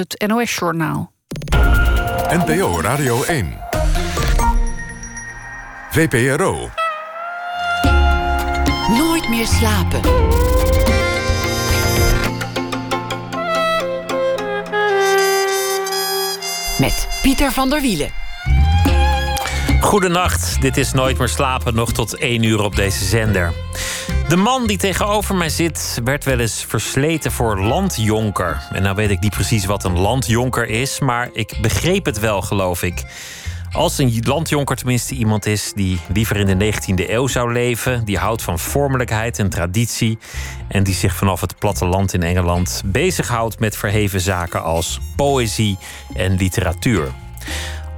Het NOS-journaal. NPO Radio 1. VPRO. Nooit meer slapen. Met Pieter van der Wielen. Goedenacht, dit is Nooit meer slapen, nog tot 1 uur op deze zender. De man die tegenover mij zit, werd wel eens versleten voor landjonker. En nou weet ik niet precies wat een landjonker is, maar ik begreep het wel, geloof ik. Als een landjonker tenminste iemand is die liever in de 19e eeuw zou leven, die houdt van vormelijkheid en traditie en die zich vanaf het platteland in Engeland bezighoudt met verheven zaken als poëzie en literatuur.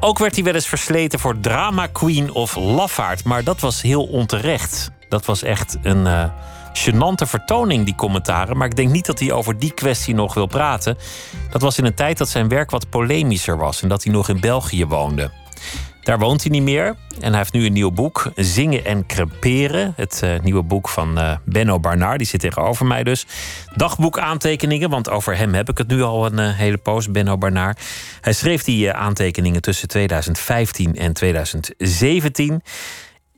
Ook werd hij wel eens versleten voor drama queen of lafaard, maar dat was heel onterecht. Dat was echt een uh, gênante vertoning, die commentaren. Maar ik denk niet dat hij over die kwestie nog wil praten. Dat was in een tijd dat zijn werk wat polemischer was en dat hij nog in België woonde. Daar woont hij niet meer en hij heeft nu een nieuw boek, Zingen en Creperen. Het uh, nieuwe boek van uh, Benno Barnard, die zit tegenover mij dus. Dagboek aantekeningen, want over hem heb ik het nu al een hele poos, Benno Barnard. Hij schreef die aantekeningen tussen 2015 en 2017.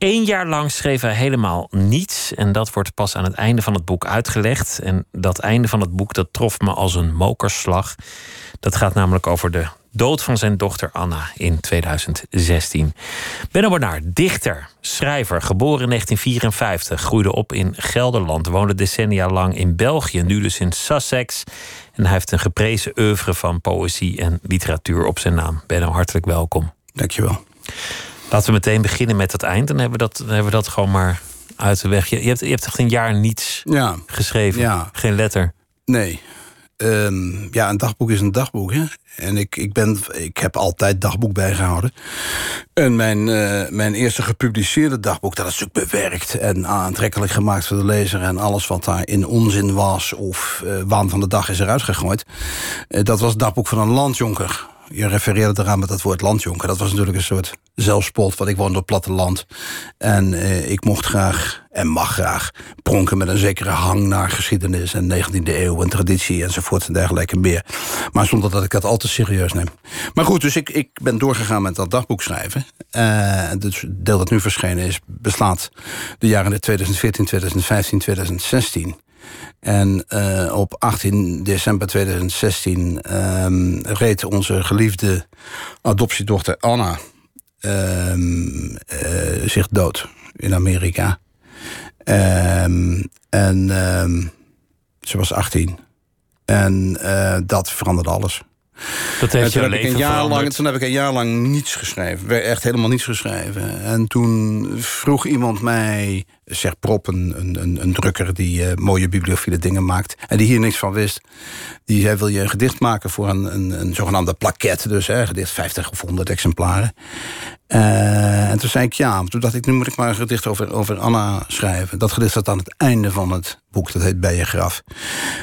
Eén jaar lang schreef hij helemaal niets. En dat wordt pas aan het einde van het boek uitgelegd. En dat einde van het boek dat trof me als een mokerslag. Dat gaat namelijk over de dood van zijn dochter Anna in 2016. Benno Bernard, dichter, schrijver, geboren in 1954, groeide op in Gelderland, woonde decennia lang in België, nu dus in Sussex. En hij heeft een geprezen oeuvre van poëzie en literatuur op zijn naam. Benno, hartelijk welkom. Dankjewel. Laten we meteen beginnen met het eind. Dan hebben we dat, dan hebben we dat gewoon maar uit de weg. Je, je, hebt, je hebt echt een jaar niets ja. geschreven. Ja. Geen letter. Nee. Um, ja, een dagboek is een dagboek. Hè? En ik, ik, ben, ik heb altijd dagboek bijgehouden. En mijn, uh, mijn eerste gepubliceerde dagboek, dat is natuurlijk bewerkt en aantrekkelijk gemaakt voor de lezer. En alles wat daar in onzin was of uh, waan van de dag is eruit gegooid. Uh, dat was het dagboek van een landjonker je refereerde eraan met dat woord landjonker. Dat was natuurlijk een soort zelfspot, want ik woonde op platteland. En eh, ik mocht graag, en mag graag, pronken met een zekere hang naar geschiedenis... en 19e eeuw en traditie enzovoort en dergelijke meer. Maar zonder dat ik dat al te serieus neem. Maar goed, dus ik, ik ben doorgegaan met dat dagboek schrijven. Uh, het deel dat nu verschenen is, beslaat de jaren 2014, 2015, 2016... En uh, op 18 december 2016 um, reed onze geliefde adoptiedochter Anna um, uh, zich dood in Amerika. Um, en ze was 18. En uh, dat veranderde alles. Dat heeft toen, je heb ik een jaar lang, toen heb ik een jaar lang niets geschreven. Echt helemaal niets geschreven. En toen vroeg iemand mij, zeg Prop, een, een, een drukker... die uh, mooie bibliophile dingen maakt en die hier niks van wist... die zei, wil je een gedicht maken voor een, een, een zogenaamde plaquette... dus hè, gedicht 50 of 100 exemplaren. Uh, en toen zei ik ja. Toen dacht ik, nu moet ik maar een gedicht over, over Anna schrijven. Dat gedicht staat aan het einde van het boek. Dat heet Bij je graf.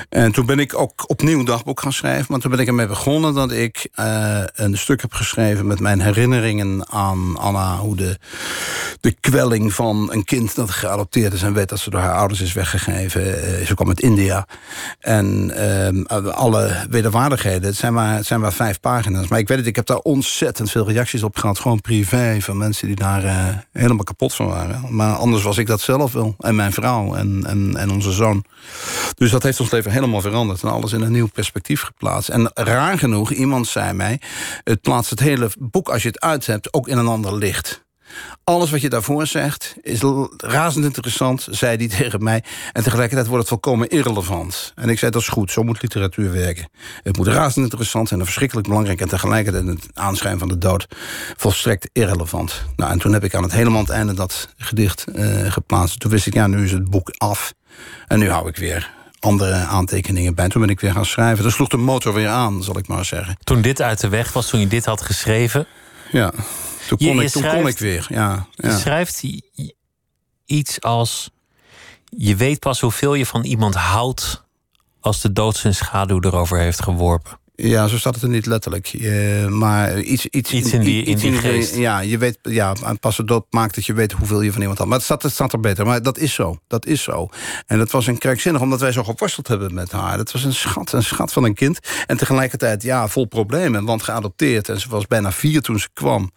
En toen ben ik ook opnieuw dagboek gaan schrijven. Maar toen ben ik ermee begonnen dat ik uh, een stuk heb geschreven... met mijn herinneringen aan Anna. Hoe de, de kwelling van een kind dat geadopteerd is... en weet dat ze door haar ouders is weggegeven. Uh, ze kwam uit India. En alle wederwaardigheden. Het zijn, maar, het zijn maar vijf pagina's. Maar ik weet het, ik heb daar ontzettend veel reacties op gehad. Gewoon privé van mensen die daar uh, helemaal kapot van waren. Maar anders was ik dat zelf wel. En mijn vrouw en, en, en onze zoon. Dus dat heeft ons leven helemaal veranderd. En alles in een nieuw perspectief geplaatst. En raar genoeg, iemand zei mij... het plaatst het hele boek, als je het uit hebt, ook in een ander licht. Alles wat je daarvoor zegt is razend interessant, zei hij tegen mij. En tegelijkertijd wordt het volkomen irrelevant. En ik zei, dat is goed, zo moet literatuur werken. Het moet razend interessant zijn en verschrikkelijk belangrijk... en tegelijkertijd het aanschijn van de dood volstrekt irrelevant. Nou, en toen heb ik aan het helemaal het einde dat gedicht uh, geplaatst. Toen wist ik, ja, nu is het boek af. En nu hou ik weer andere aantekeningen bij. Toen ben ik weer gaan schrijven. Dus sloeg de motor weer aan, zal ik maar zeggen. Toen dit uit de weg was, toen je dit had geschreven... Ja. Toen kon, je, je ik, toen schrijft, kon ik weer, ja. ja. Je schrijft iets als... Je weet pas hoeveel je van iemand houdt... als de dood zijn schaduw erover heeft geworpen. Ja, zo staat het er niet letterlijk. Uh, maar iets, iets, iets in die, iets in die geest. Ja, je weet, ja, pas het dat maakt dat je weet hoeveel je van iemand had. Maar het staat, het staat er beter. Maar dat is zo. Dat is zo. En dat was een krankzinnig, omdat wij zo geworsteld hebben met haar. Dat was een schat, een schat van een kind. En tegelijkertijd, ja, vol problemen. Want geadopteerd. En ze was bijna vier toen ze kwam.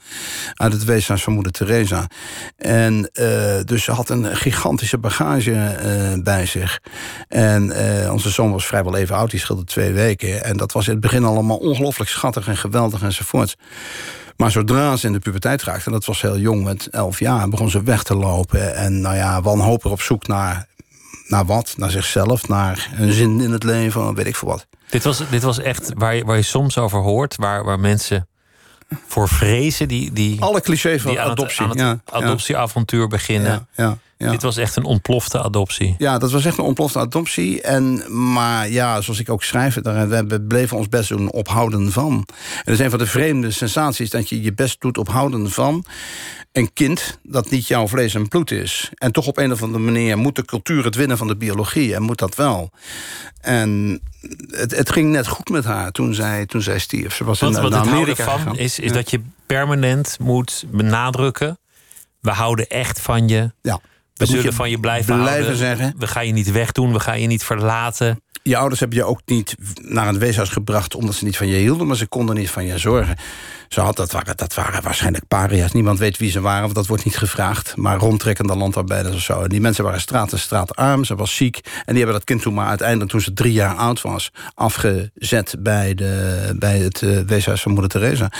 Uit het weeshuis van moeder Teresa. En uh, dus ze had een gigantische bagage uh, bij zich. En onze zoon was vrijwel even oud. Die scheelde twee weken. En dat was in het begin allemaal ongelooflijk schattig en geweldig enzovoort. Maar zodra ze in de puberteit raakte, en dat was heel jong, met elf jaar, begon ze weg te lopen. En nou ja, wanhopig op zoek naar, naar wat? Naar zichzelf, naar een zin in het leven, weet ik veel wat. Dit was, dit was echt waar je, waar je soms over hoort, waar, waar mensen voor vrezen die, die. Alle clichés van adoptie. Het, het adoptieavontuur beginnen. Ja, ja. Dit was echt een ontplofte adoptie. Ja, dat was echt een ontplofte adoptie. En, maar ja, zoals ik ook schrijf, we bleven ons best doen ophouden van. En dat is een van de vreemde sensaties... dat je je best doet ophouden van een kind dat niet jouw vlees en bloed is. En toch op een of andere manier moet de cultuur het winnen van de biologie. En moet dat wel. En het, het ging net goed met haar toen zij, toen zij stierf. Ze was wat, in, wat naar Amerika van is, is dat je permanent moet benadrukken... we houden echt van je. Ja. We zullen van je blijven, blijven houden. zeggen. We gaan je niet wegdoen, we gaan je niet verlaten. Je ouders hebben je ook niet naar een weeshuis gebracht... omdat ze niet van je hielden, maar ze konden niet van je zorgen. Ze had, dat, waren, dat waren waarschijnlijk paria's. Niemand weet wie ze waren, want dat wordt niet gevraagd. Maar rondtrekkende landarbeiders of zo. En die mensen waren straat en straatarm, ze was ziek. En die hebben dat kind toen maar uiteindelijk, toen ze drie jaar oud was... afgezet bij, de, bij het uh, weeshuis van moeder Teresa.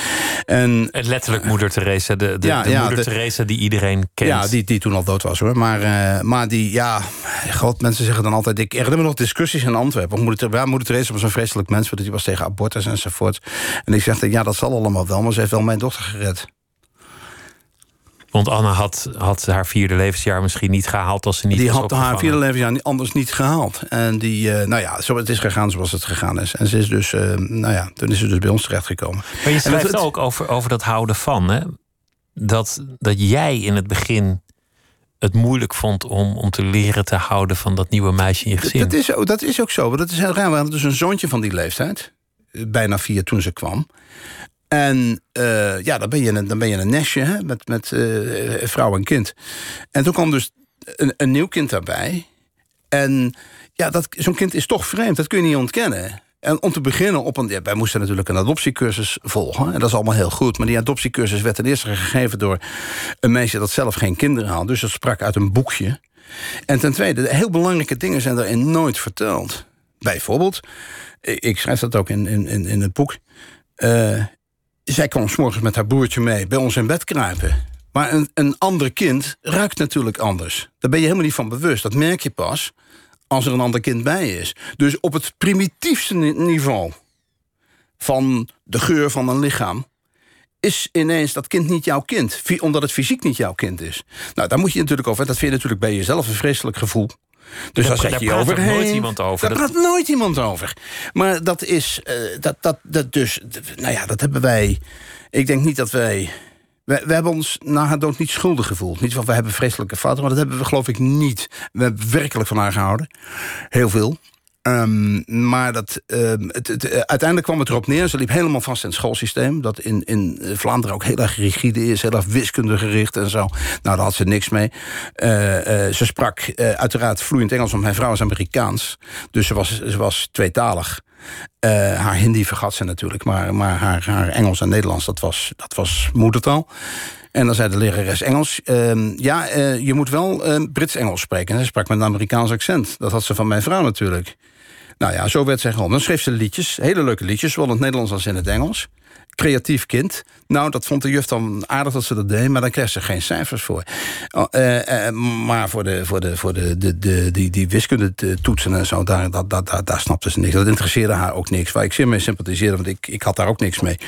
En, letterlijk moeder Teresa, de, de, ja, de moeder de, Teresa die iedereen kent. Ja, die, die toen al dood was hoor. Maar, uh, maar die, ja, god, mensen zeggen dan altijd... Ik herinner me nog discussies in Antwerpen. Moeder, ja, moeder Teresa was een vreselijk mens, want die was tegen abortus enzovoort. En ik zeg, ja, dat zal allemaal wel maar ze heeft wel mijn dochter gered. Want Anna had, had haar vierde levensjaar misschien niet gehaald als ze niet Die had haar vierde levensjaar anders niet gehaald. En die, uh, nou ja, zo, het is gegaan zoals het gegaan is. En ze is dus, uh, nou ja, toen is ze dus bij ons terechtgekomen. Maar je schrijft het, ook over, over dat houden van, hè? Dat, dat jij in het begin het moeilijk vond om, om te leren te houden van dat nieuwe meisje in je gezin. Dat is, dat is ook zo, want dat is heel raar. We hadden dus een zoontje van die leeftijd. Bijna vier toen ze kwam. En uh, ja, dan ben je een, dan ben je een nestje hè, met, met uh, vrouw en kind. En toen kwam dus een, een nieuw kind daarbij. En ja, zo'n kind is toch vreemd, dat kun je niet ontkennen. En om te beginnen, op een, ja, wij moesten natuurlijk een adoptiecursus volgen. En dat is allemaal heel goed. Maar die adoptiecursus werd ten eerste gegeven door een meisje dat zelf geen kinderen had. Dus dat sprak uit een boekje. En ten tweede, heel belangrijke dingen zijn daarin nooit verteld. Bijvoorbeeld, ik schrijf dat ook in, in, in het boek. Uh, zij kwam morgens met haar broertje mee bij ons in bed kruipen. Maar een, een ander kind ruikt natuurlijk anders. Daar ben je helemaal niet van bewust. Dat merk je pas als er een ander kind bij is. Dus op het primitiefste niveau van de geur van een lichaam is ineens dat kind niet jouw kind. Omdat het fysiek niet jouw kind is. Nou, daar moet je natuurlijk over. Dat vind je natuurlijk bij jezelf een vreselijk gevoel. Dus daar, daar je overheen. nooit iemand over. Daar praat nooit iemand over. Maar dat is, uh, dat, dat, dat dus, nou ja, dat hebben wij... Ik denk niet dat wij... We, hebben ons na haar dood niet schuldig gevoeld. Niet van, we hebben vreselijke fouten, maar dat hebben we geloof ik niet. We hebben werkelijk van haar gehouden. Heel veel. Um, maar dat, um, het, het, eh, uiteindelijk kwam het erop neer. Ze liep helemaal vast in het schoolsysteem. Dat in, in Vlaanderen ook heel erg rigide is. Heel erg wiskundegericht en zo. Nou, daar had ze niks mee. Uh, ze sprak uiteraard vloeiend Engels. Want mijn vrouw is Amerikaans. Dus ze was, ze was tweetalig. haar Hindi vergat ze natuurlijk. Maar, maar haar, haar Engels en Nederlands, dat was, dat was moedertaal. En dan zei de lerares Engels... Uh, ja, je moet wel Brits-Engels spreken. Ze sprak met een Amerikaans accent. Dat had ze van mijn vrouw natuurlijk. Nou ja, zo werd zij geholpen. Dan schreef ze liedjes, hele leuke liedjes... zowel in het Nederlands als in het Engels. Creatief kind. Nou, dat vond de juf dan aardig dat ze dat deed... maar dan kreeg ze geen cijfers voor. Uh, maar voor, de, voor, de, voor de, de, de, die, die wiskunde toetsen en zo... Daar, dat, daar, daar snapte ze niks. Dat interesseerde haar ook niks. Waar ik zeer mee sympathiseerde, want ik, ik had daar ook niks mee.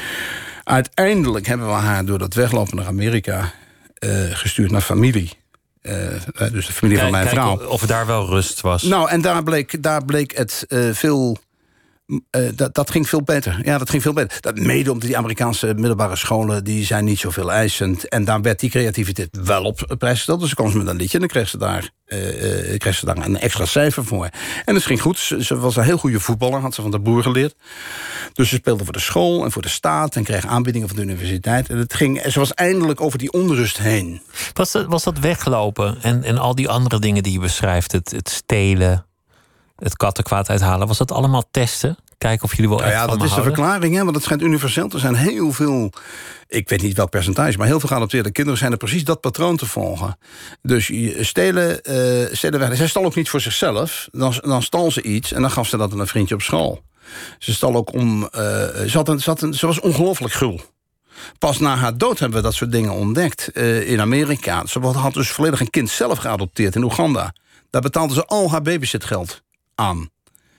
Uiteindelijk hebben we haar door dat weglopen naar Amerika... gestuurd naar familie. Uh, dus de familie van mijn vrouw. Of daar wel rust was. Nou, en daar bleek, daar bleek het uh, veel Uh, dat, dat ging veel beter. Ja, dat ging veel beter. Dat mede omdat die Amerikaanse middelbare scholen... die zijn niet zoveel eisend. En daar werd die creativiteit wel op prijs gesteld. Dus ze kwam ze met een liedje en dan kreeg ze daar, uh, kreeg ze daar een extra cijfer voor. En het ging goed. Ze, was een heel goede voetballer, had ze van de boer geleerd. Dus ze speelde voor de school en voor de staat... en kreeg aanbiedingen van de universiteit. En het ging, ze was eindelijk over die onrust heen. Was dat, was dat weglopen en, en al die andere dingen die je beschrijft? Het, het stelen, het kattenkwaad uithalen. Was dat allemaal testen? Kijken of jullie wel nou echt ja, dat is de verklaring, hè, want het schijnt universeel te zijn. Heel veel, ik weet niet welk percentage... maar heel veel geadopteerde kinderen zijn er precies dat patroon te volgen. Dus stelen, uh, stelen weg. Zij stal ook niet voor zichzelf. Dan, dan stal ze iets en dan gaf ze dat aan een vriendje op school. Ze stal ook om... Uh, ze, een, een, was ongelooflijk gul. Pas na haar dood hebben we dat soort dingen ontdekt uh, in Amerika. Ze had dus volledig een kind zelf geadopteerd in Oeganda. Daar betaalden ze al haar babyzitgeld aan.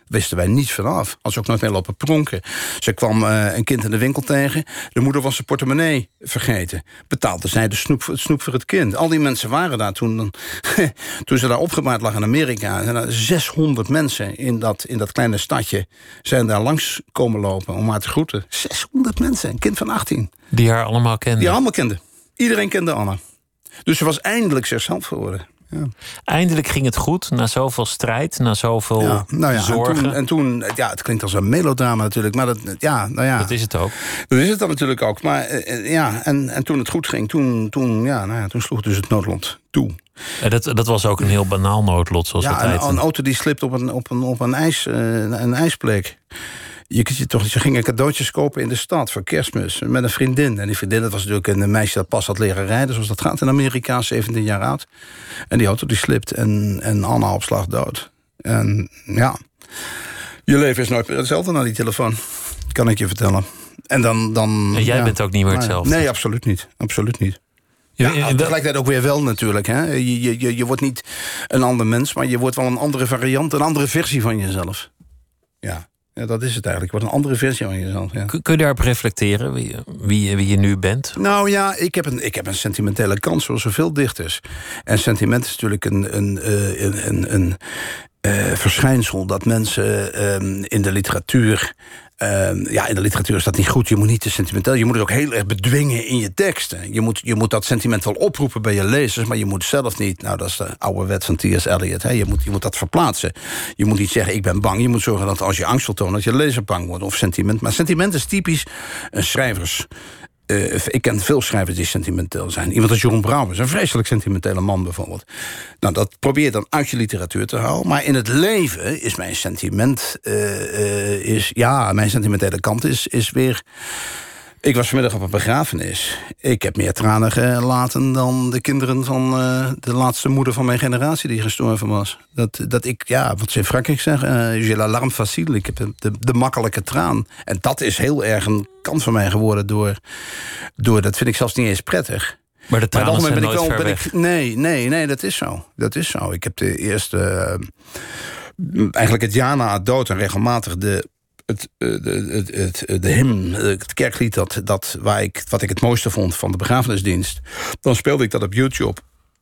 Wisten wij niets vanaf. Als ze ook nooit meer lopen pronken. Ze kwam uh, een kind in de winkel tegen. De moeder was zijn portemonnee vergeten. Betaalde zij de snoep, het snoep voor het kind. Al die mensen waren daar toen, toen ze daar opgebaard lag in Amerika. Er 600 mensen in dat, in dat kleine stadje zijn daar langs komen lopen om haar te groeten. 600 mensen, een kind van 18. Die haar allemaal kenden? Die allemaal kenden. Iedereen kende Anna. Dus ze was eindelijk zichzelf geworden. Eindelijk ging het goed, na zoveel strijd, na zoveel ja, nou ja, zorgen. En toen, en toen, ja, het klinkt als een melodrama natuurlijk, maar dat, ja, nou ja. Dat is het ook. Dat is het dan natuurlijk ook. Maar eh, eh, ja, en, en toen het goed ging, toen, toen, ja, nou ja, toen sloeg dus het noodlot toe. En dat, dat was ook een heel banaal noodlot, zoals ja, tijd. Een, een auto die slipt op een, op een, op een, ijs, uh, een ijsplek je, je, toch, je ging cadeautjes kopen in de stad voor kerstmis met een vriendin. En die vriendin dat was natuurlijk een meisje dat pas had leren rijden, zoals dat gaat in Amerika, 17 jaar oud. En die auto die slipt en, en Anna op slag dood. En ja, je leven is nooit meer hetzelfde na die telefoon, kan ik je vertellen. En dan. dan en jij bent ook niet meer hetzelfde? Nee, absoluut niet. Absoluut niet. Ja, ja tegelijkertijd ook weer wel natuurlijk. Hè? Je, je, je wordt niet een ander mens, maar je wordt wel een andere variant, een andere versie van jezelf. Ja. Ja, dat is het eigenlijk. Wat een andere versie van jezelf. Ja. Kun je daarop reflecteren, wie, wie, wie, je nu bent? Nou ja, ik heb een, ik heb een sentimentele kant, zoals zoveel dichters. En sentiment is natuurlijk een, een, eh, een, een, een uh, verschijnsel dat mensen uh, in de literatuur Ehm, ja, in de literatuur is dat niet goed. Je moet niet te sentimenteel. Je moet het ook heel erg bedwingen in je teksten. Je moet, je moet dat sentiment wel oproepen bij je lezers... maar je moet zelf niet... Nou, dat is de oude wet van T.S. Eliot. Hè. Je, moet, je moet dat verplaatsen. Je moet niet zeggen, ik ben bang. Je moet zorgen dat als je angst wil tonen... dat je lezer bang wordt. Of sentiment. Maar sentiment is typisch een schrijvers... Uh, ik ken veel schrijvers die sentimenteel zijn. Iemand als Jeroen Brouwers, een vreselijk sentimentele man bijvoorbeeld. Nou, dat probeer je dan uit je literatuur te houden. Maar in het leven is mijn sentiment... Uh, uh, is, ja, mijn sentimentele kant is, is weer ik was vanmiddag op een begrafenis. Ik heb meer tranen gelaten dan de kinderen van uh, de laatste moeder van mijn generatie die gestorven was. Dat, dat ik, ja, wat ze in Frankrijk zeggen, uh, j'ai la larme facile. Ik heb de, de, makkelijke traan. En dat is heel erg een kant van mij geworden door, door, dat vind ik zelfs niet eens prettig. Maar de tranen maar zijn ben nooit ik wel, ben ik, Nee, nee, nee, dat is zo. Dat is zo. Ik heb de eerste... Uh, eigenlijk het jaar na het dood en regelmatig de het, eh, het, het, het, de hymn, het kerklied dat, dat waar ik, wat ik het mooiste vond van de begrafenisdienst... dan speelde ik dat op YouTube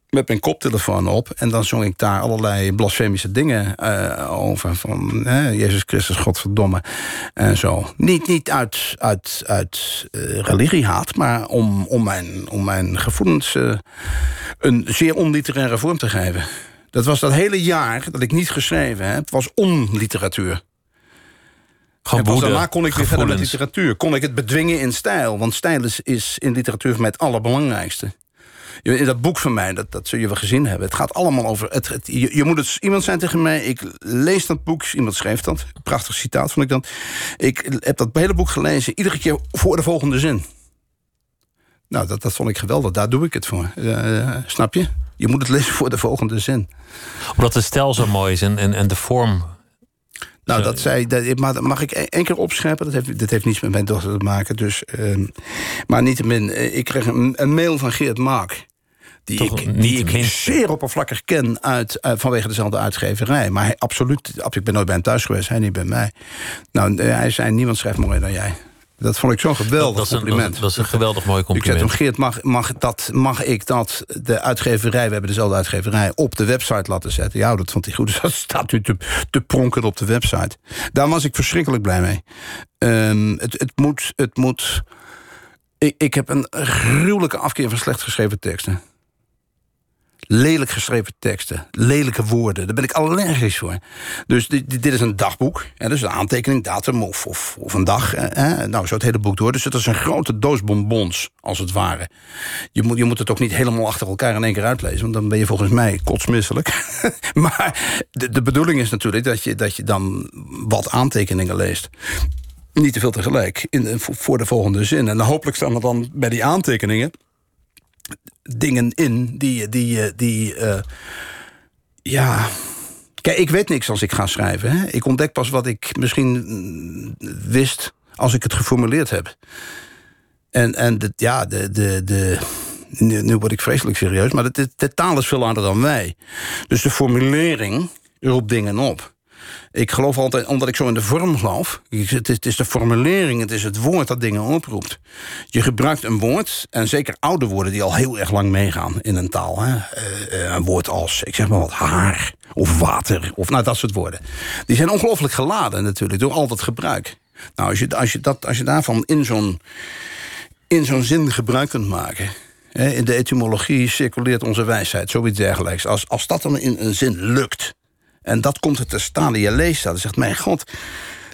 met mijn koptelefoon op. En dan zong ik daar allerlei blasfemische dingen over. Van Jezus Christus, Godverdomme. En zo. Niet, niet uit, uit, uit uh, religiehaat, maar om, om, mijn, om mijn gevoelens een zeer onliteraire vorm te geven. Dat was dat hele jaar dat ik niet geschreven heb, was onliteratuur. Gewoon en daarna kon ik weer verder met literatuur. Kon ik het bedwingen in stijl. Want stijl is, is in literatuur voor mij het allerbelangrijkste. In dat boek van mij, dat, dat zul je wel gezien hebben. Het gaat allemaal over. Het, het je, je, moet het, iemand zijn tegen mij. Ik lees dat boek. Iemand schreef dat. Prachtig citaat vond ik dan. Ik heb dat hele boek gelezen. Iedere keer voor de volgende zin. Nou, dat, dat vond ik geweldig. Daar doe ik het voor. Uh, snap je? Je moet het lezen voor de volgende zin. Omdat de stijl zo mooi is en, en, en de vorm nou, dat zei, dat, mag ik e- één keer opscheppen? Dat heeft, dat heeft niets met mijn dochter te maken. Dus, uh, maar niettemin, eh, ik kreeg een, een mail van Geert Mark. Die ik, die ik zeer oppervlakkig ken uit, uh, vanwege dezelfde uitgeverij. Maar hij, absoluut, ik ben nooit bij hem thuis geweest, hij niet bij mij. Nou, hij zei, niemand schrijft mooier dan jij. Dat vond ik zo'n geweldig dat, een, compliment. dat is een geweldig mooi Ik zei compliment. toen, Geert, mag, mag, dat, mag ik dat de uitgeverij... we hebben dezelfde uitgeverij, op de website laten zetten? Ja, dat vond hij goed. Dus dat staat nu te, te pronken op de website. Daar was ik verschrikkelijk blij mee. Ehm, het, het moet... Het moet ik, ik heb een gruwelijke afkeer van slecht geschreven teksten. Lelijk geschreven teksten, lelijke woorden. Daar ben ik allergisch voor. Dus dit, dit is een dagboek. Hè, dus een aantekening, datum of, of, een dag. Hè, nou, zo het hele boek door. Dus het is een grote doos bonbons, als het ware. Je moet, je moet het ook niet helemaal achter elkaar in één keer uitlezen... want dan ben je volgens mij kotsmisselijk. maar de, de bedoeling is natuurlijk dat je, dat je dan wat aantekeningen leest niet te veel tegelijk in, voor de volgende zin. En hopelijk staan er dan bij die aantekeningen dingen in die, die, die uh, ja. Kijk, ik weet niks als ik ga schrijven. Hè? Ik ontdek pas wat ik misschien wist als ik het geformuleerd heb. En, en de, ja, de, de, de, nu, nu word ik vreselijk serieus, maar de, de taal is veel harder dan wij. Dus de formulering roept dingen op. Ik geloof altijd, omdat ik zo in de vorm geloof... Het is, de formulering, het is het woord dat dingen oproept. Je gebruikt een woord, en zeker oude woorden... die al heel erg lang meegaan in een taal. Hè? Uh, een woord als, ik zeg maar wat, haar of water... of nou, dat soort woorden. Die zijn ongelooflijk geladen natuurlijk, door al dat gebruik. Nou, als je, als je, dat, als je daarvan in zo'n in zo'n zin gebruik kunt maken... in de etymologie circuleert onze wijsheid, zoiets dergelijks. Als, als dat dan in een zin lukt... En dat komt er te staan. Je leest dat en zegt, mijn god,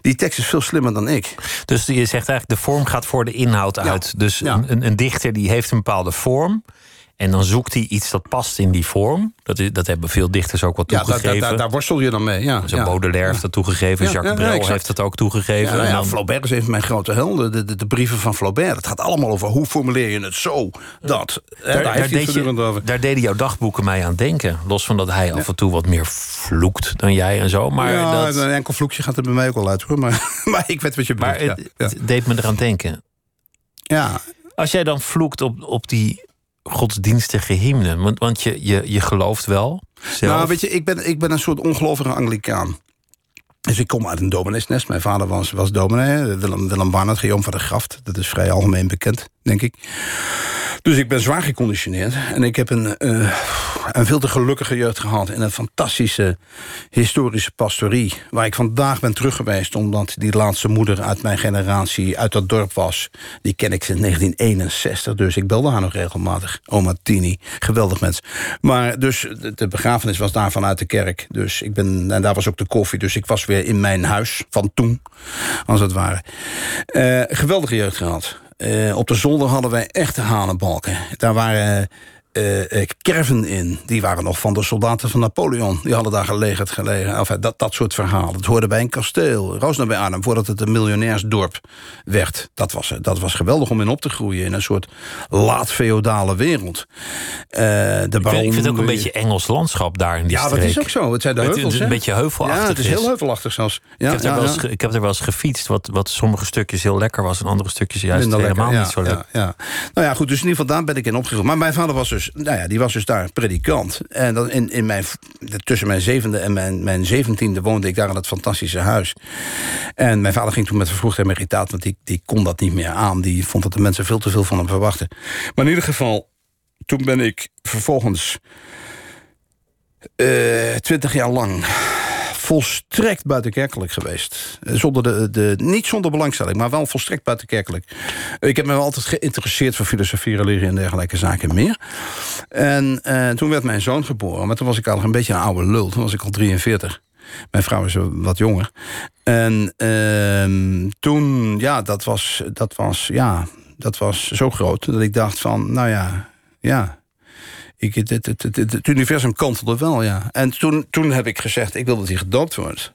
die tekst is veel slimmer dan ik. Dus je zegt eigenlijk, de vorm gaat voor de inhoud uit. Ja. Dus ja. een, een, dichter die heeft een bepaalde vorm... En dan zoekt hij iets dat past in die vorm. Dat, is, dat hebben veel dichters ook wel toegegeven. Ja, daar, daar, daar worstel je dan mee. Ja, ja. Baudelaire heeft dat toegegeven. Ja, Jacques Brel heeft dat ook toegegeven. Ja, nou Flaubert is een van mijn grote helden. De, de, de, brieven van Flaubert. Het gaat allemaal over hoe formuleer je het zo. Dat. Daar, deed, je, over. daar deden jouw dagboeken mij aan denken. Los van dat hij af en toe wat meer vloekt dan jij en zo. Maar ja, dat... een enkel vloekje gaat er bij mij ook al uit. Hoor. Maar, maar ik weet wat je bedoelt. Maar het, het deed me eraan denken. Ja. Als jij dan vloekt op, op die godsdienstige hymne? Want, want je, je, je gelooft wel. Zelf. Nou, weet je, ik ben, ik ben een soort ongelovige Anglicaan. Dus ik kom uit een domineesnest. Mijn vader was, was dominee, Willem, Willem Barnard, Guillaume van de Graft. Dat is vrij algemeen bekend, denk ik. Dus ik ben zwaar geconditioneerd. En ik heb een, uh, een veel te gelukkige jeugd gehad... in een fantastische historische pastorie... waar ik vandaag ben teruggeweest... omdat die laatste moeder uit mijn generatie uit dat dorp was. Die ken ik sinds 1961, dus ik belde haar nog regelmatig. Oma Tini, geweldig mens. Maar dus de, begrafenis was daar vanuit de kerk. Dus ik ben, en daar was ook de koffie, dus ik was weer in mijn huis van toen, als het ware. Uh, geweldige jeugd gehad. Uh, op de zolder hadden wij echte hanenbalken. Daar waren uh, kerven in. Die waren nog van de soldaten van Napoleon. Die hadden daar gelegerd gelegen. Enfin, dat, dat soort verhalen. Het hoorde bij een kasteel. Roosnaar bij Arnhem, voordat het een miljonairsdorp werd. Dat was, dat was geweldig om in op te groeien. In een soort laat-feodale wereld. Uh, de baron, ik vind het ook een beetje Engels landschap daar in die ja, streek. Ja, dat is ook zo. Het zijn de heuvels, het is een beetje heuvelachtig. Ja, het is heel heuvelachtig zelfs. Ja, ik, heb ja, er wel eens, ik heb er wel eens gefietst, wat, wat sommige stukjes heel lekker was... en andere stukjes juist helemaal lekker, niet zo lekker. Ja, Nou ja, goed, dus in ieder geval daar ben ik in opgegroeid. Maar mijn vader was dus, nou ja, die was dus daar predikant. En dan in, in mijn, tussen mijn zevende en mijn, mijn zeventiende woonde ik daar in dat fantastische huis. En mijn vader ging toen met vervroegd emeritaat, want die, die kon dat niet meer aan. Die vond dat de mensen veel te veel van hem verwachten. Maar in ieder geval, toen ben ik vervolgens uh, twintig jaar lang volstrekt buitenkerkelijk geweest. Zonder de, de, niet zonder belangstelling, maar wel volstrekt buitenkerkelijk. Ik heb me altijd geïnteresseerd voor filosofie, religie en dergelijke zaken meer. En uh, toen werd mijn zoon geboren, maar toen was ik al een beetje een oude lul. Toen was ik al 43. Mijn vrouw is wat jonger. En uh, toen, ja, dat was, dat was, ja, dat was zo groot dat ik dacht van, nou ja, ja, ik, het, het, het, universum kantelde wel, ja. En toen, toen heb ik gezegd, ik wil dat hij gedoopt wordt.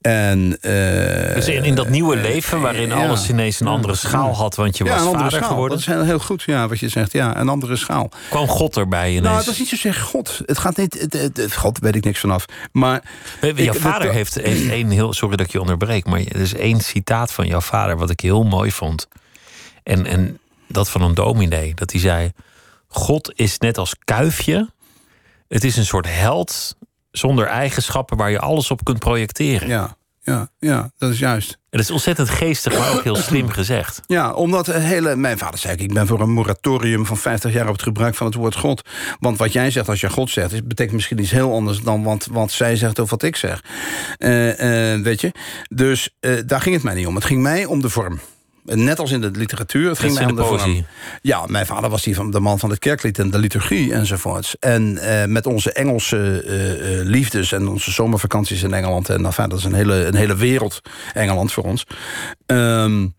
En, uh, dus in, in, dat nieuwe leven, waarin alles ineens een andere schaal had, want je ja, was vader schaal. geworden. Dat is heel, goed, ja, wat je zegt. Ja, een andere schaal. Kwam God erbij ineens? Nou, het was niet zozeer God. Het gaat niet. Het, het, het, God weet ik niks vanaf. Maar. Jouw ik, vader dat, heeft één heel. Sorry dat ik je onderbreek, maar er is één citaat van jouw vader wat ik heel mooi vond. En, en dat van een dominee. Dat hij zei. God is net als kuifje. Het is een soort held zonder eigenschappen waar je alles op kunt projecteren. Ja, ja, ja, dat is juist. Het is ontzettend geestig, maar ook heel slim gezegd. Ja, omdat hele. Mijn vader zei: Ik ben voor een moratorium van 50 jaar op het gebruik van het woord God. Want wat jij zegt als je God zegt, is- betekent misschien iets heel anders dan wat, wat zij zegt of wat ik zeg. Eh, eh, weet je? Dus eh, daar ging het mij niet om. Het ging mij om de vorm. Net als in de literatuur. Het ging mij om de poëzie. Ja, mijn vader was die van de man van het kerklied en de liturgie enzovoorts. En eh, met onze Engelse eh, eh, liefdes en onze zomervakanties in Engeland. En enfin, dat is een hele, een hele wereld, Engeland voor ons. De-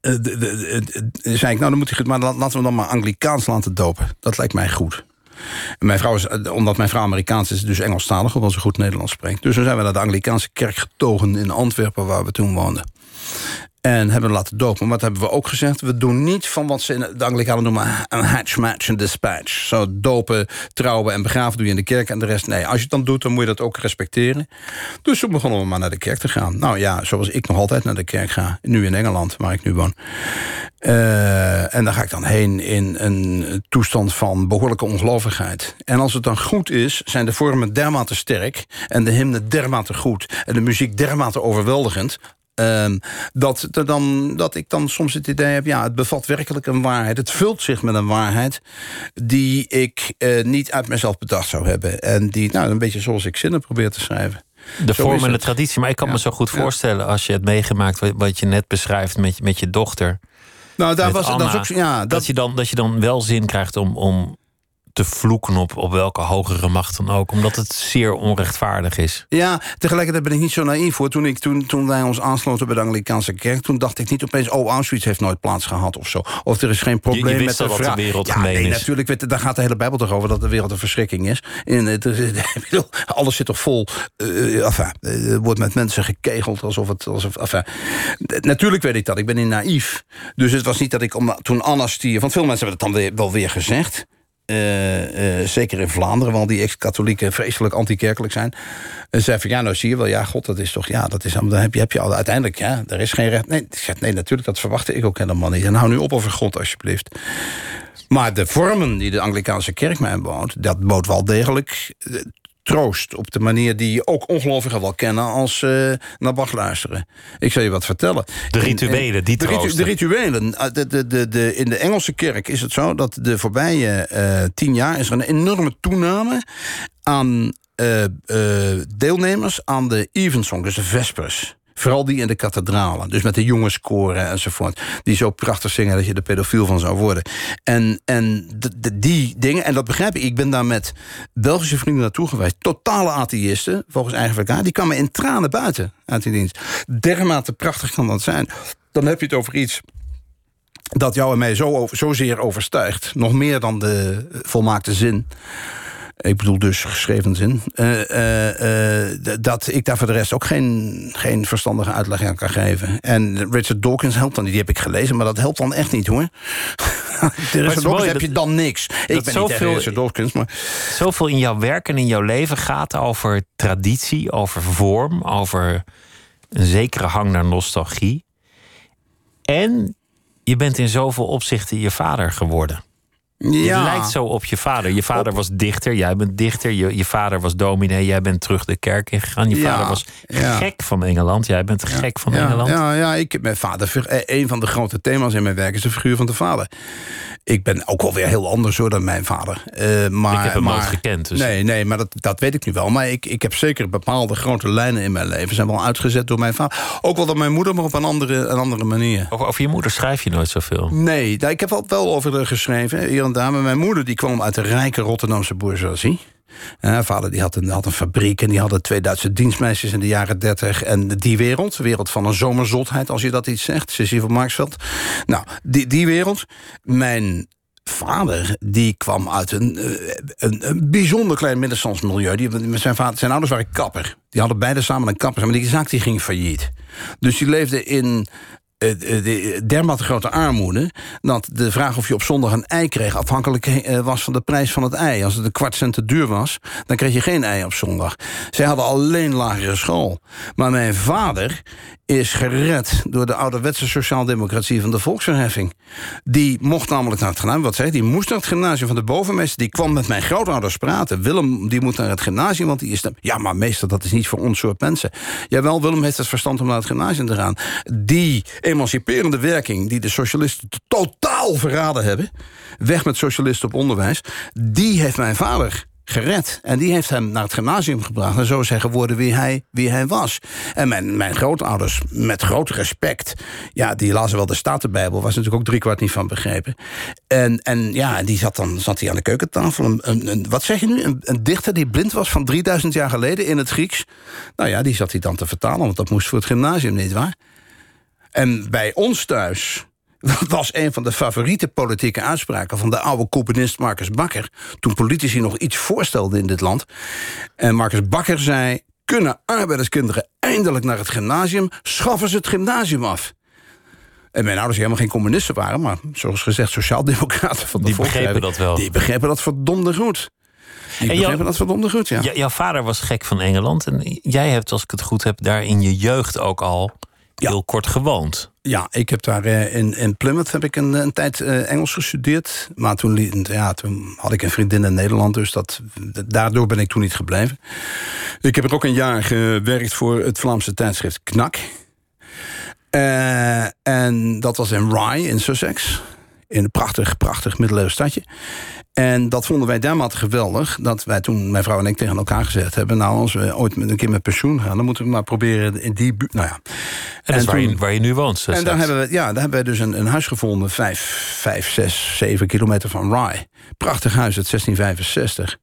de- de- de- zei ik, nou dan moet hij, maar laten we dan maar Anglikaans laten dopen. Dat lijkt mij goed. En Mijn vrouw is, omdat mijn vrouw Amerikaans is, dus Engelstalig, hoewel ze goed Nederlands spreekt. Dus toen zijn we naar de Anglikaanse kerk getogen in Antwerpen, waar we toen woonden. En hebben laten dopen. Wat hebben we ook gezegd? We doen niet van wat ze in de Anglikanen noemen... een hatch, match en dispatch. Zo dopen, trouwen en begraven doe je in de kerk... en de rest nee. Als je het dan doet, dan moet je dat ook respecteren. Dus toen begonnen we maar naar de kerk te gaan. Nou ja, zoals ik nog altijd naar de kerk ga. Nu in Engeland, waar ik nu woon. Eh, en daar ga ik dan heen in een toestand van behoorlijke ongelovigheid. En als het dan goed is, zijn de vormen dermate sterk... en de hymne dermate goed en de muziek dermate overweldigend... Ehm, dat, dan, dat ik dan soms het idee heb... ja, het bevat werkelijk een waarheid. Het vult zich met een waarheid... die ik eh, niet uit mezelf bedacht zou hebben. En die, nou, een beetje zoals ik zinnen probeer te schrijven. De Zo vorm en de het. traditie. Maar ik kan Ja. me zo goed voorstellen als je het meegemaakt wat, je net beschrijft met, je- met je dochter. Nou, daar was Anna, dat is ook... Ja, dat, dat, je dan, dat je dan wel zin krijgt om, om te vloeken op, op welke hogere macht dan ook. Omdat het zeer onrechtvaardig is. Ja, tegelijkertijd ben ik niet zo naïef hoor. Toen, ik, toen, toen wij ons aansloten bij de Anglikaanse kerk... toen dacht ik niet opeens, oh, Auschwitz heeft nooit plaats gehad of zo. Of er is geen probleem je wist met de dat de wereld ja, gemeen nee, is. natuurlijk, weet, daar gaat de hele Bijbel toch over... dat de wereld een verschrikking is. En, het, alles zit toch vol... enfin, er wordt met mensen gekegeld alsof het... Alsof, enfin, natuurlijk weet ik dat, ik ben niet naïef. Dus het was niet dat ik, om, toen Anna stierf... want veel mensen hebben het dan weer, wel weer gezegd... Eh, eh, zeker in Vlaanderen, want die ex-katholieken vreselijk anti-kerkelijk zijn. En zei van ja, nou zie je wel, ja, god, dat is toch, ja, dat is dan heb je, heb je al uiteindelijk, ja, er is geen recht. Nee, zeg, nee, natuurlijk, dat verwachtte ik ook helemaal niet. En hou nu op over God, alsjeblieft. Maar de vormen die de Anglikaanse kerk mij bood, dat bood wel degelijk eh, troost. Op de manier die ook ongelovigen wel kennen als eh, naar Bach luisteren. Ik zal je wat vertellen. De rituelen, die de, troosten. de rituelen. eh, De, de, de, de, in de Engelse kerk is het zo dat de voorbije eh, tien jaar... is er een enorme toename aan eh, deelnemers aan de Evensong, dus de Vespers. Vooral die in de kathedralen. Dus met de jongenskoren enzovoort. Die zo prachtig zingen dat je er pedofiel van zou worden. En, en de, die dingen, en dat begrijp ik. Ik ben daar met Belgische vrienden naartoe geweest. Totale atheïsten, volgens eigen verklaring. Die kwamen in tranen buiten uit die dienst. Dermate prachtig kan dat zijn. Dan heb je het over iets dat jou en mij zo zozeer overstijgt. Nog meer dan de volmaakte zin. Ik bedoel dus geschreven zin. eh, eh, eh, dat ik daar voor de rest ook geen, geen verstandige uitleg aan kan geven. En Richard Dawkins helpt dan niet. Die heb ik gelezen, maar dat helpt dan echt niet hoor. Richard Dawkins heb je dan niks. Ik ben niet zoveel- Richard Dawkins, maar... Zoveel in jouw werk en in jouw leven gaat over traditie, over vorm, over een zekere hang naar nostalgie. En je bent in zoveel opzichten je vader geworden. Je lijkt zo op je vader. Je vader was dichter, jij bent dichter. Je, je vader was dominee, jij bent terug de kerk ingegaan. Je Ja, vader was ja. gek van Engeland, jij bent gek van Engeland. Ja, ja, ik heb mijn vader. eh, Een van de grote thema's in mijn werk is de figuur van de vader. Ik ben ook wel weer heel anders hoor dan mijn vader. Eh, maar, Ik heb hem maar, nooit gekend, dus- Nee, nee, maar dat, dat weet ik nu wel. Maar ik, ik heb zeker bepaalde grote lijnen in mijn leven. zijn wel uitgezet door mijn vader. Ook wel door mijn moeder, maar op een andere, een andere manier. Over, over je moeder schrijf je nooit zoveel. Nee, daar- ik heb wel, wel over haar geschreven, hier en daar. Maar mijn moeder die kwam uit de rijke Rotterdamse bourgeoisie. Haar vader die had, een, had een fabriek en die hadden twee Duitse dienstmeisjes in de jaren dertig. En die wereld, de wereld van een zomerzotheid, als je dat iets zegt. Cecile van Marksveld. Nou, die, die wereld. Mijn vader, die kwam uit een, eh, een, een bijzonder klein middenstands milieu. Die, zijn, zijn ouders waren kapper. Die hadden beide samen een kapper. Maar die zaak die ging failliet. Dus die leefde in uh, dermate grote armoede... dat de vraag of je op zondag een ei kreeg... afhankelijk uh, was van de prijs van het ei. Als het een kwart cent te duur was, dan kreeg je geen ei op zondag. Zij hadden alleen lagere school. Maar mijn vader is gered door de ouderwetse sociaaldemocratie van de volksverheffing. Die mocht namelijk naar het gymnasium, wat zei die moest naar het gymnasium van de bovenmeester. Die kwam met mijn grootouders praten. Willem, die moet naar het gymnasium, want die is... Ja, maar meester, dat is niet voor ons soort mensen. Jawel, Willem heeft het verstand om naar het gymnasium te gaan. Die emanciperende werking die de socialisten totaal verraden hebben... weg met socialisten op onderwijs... die heeft mijn vader gered. En die heeft hem naar het gymnasium gebracht. En zo is hij geworden wie hij, wie hij was. En mijn, mijn grootouders, met groot respect... ja, die lazen wel de Statenbijbel. Was natuurlijk ook driekwart niet van begrepen. En, en ja, die zat dan zat hij aan de keukentafel. Een, een, wat zeg je nu? Een, een dichter die blind was van 3000 jaar geleden in het Grieks. Nou ja, die zat hij dan te vertalen. Want dat moest voor het gymnasium, niet waar? En bij ons thuis dat was een van de favoriete politieke uitspraken van de oude componist Marcus Bakker. Toen politici nog iets voorstelden in dit land. En Marcus Bakker zei: Kunnen arbeiderskinderen eindelijk naar het gymnasium? Schaffen ze het gymnasium af. En mijn ouders helemaal geen communisten waren, maar zoals gezegd, sociaaldemocraten van de Die begrepen dat wel. Die begrepen dat verdomde goed. Die en begrepen dat verdomde goed, ja. Jouw vader was gek van Engeland. En jij hebt, als ik het goed heb, daar in je jeugd ook al heel kort gewoond. Ja, ik heb daar uh, in, in Plymouth heb ik een, een tijd uh, Engels gestudeerd. Maar toen, ja, toen had ik een vriendin in Nederland, dus dat, daardoor ben ik toen niet gebleven. Ik heb er ook een jaar gewerkt voor het Vlaamse tijdschrift Knak. Uh, en dat was in Rye in Sussex. In een prachtig, prachtig middeleeuws stadje. En dat vonden wij dermate geweldig... dat wij toen, mijn vrouw en ik, tegen elkaar gezegd hebben... nou, als we ooit met een keer met pensioen gaan... dan moeten we maar proberen in die buurt... Nou ja. En, dat is waar, je, waar je nu woont. En daar hebben, we, ja, daar hebben wij dus een, een huis gevonden... vijf, vijf, zes, zeven kilometer van Rye. Prachtig huis uit 1665.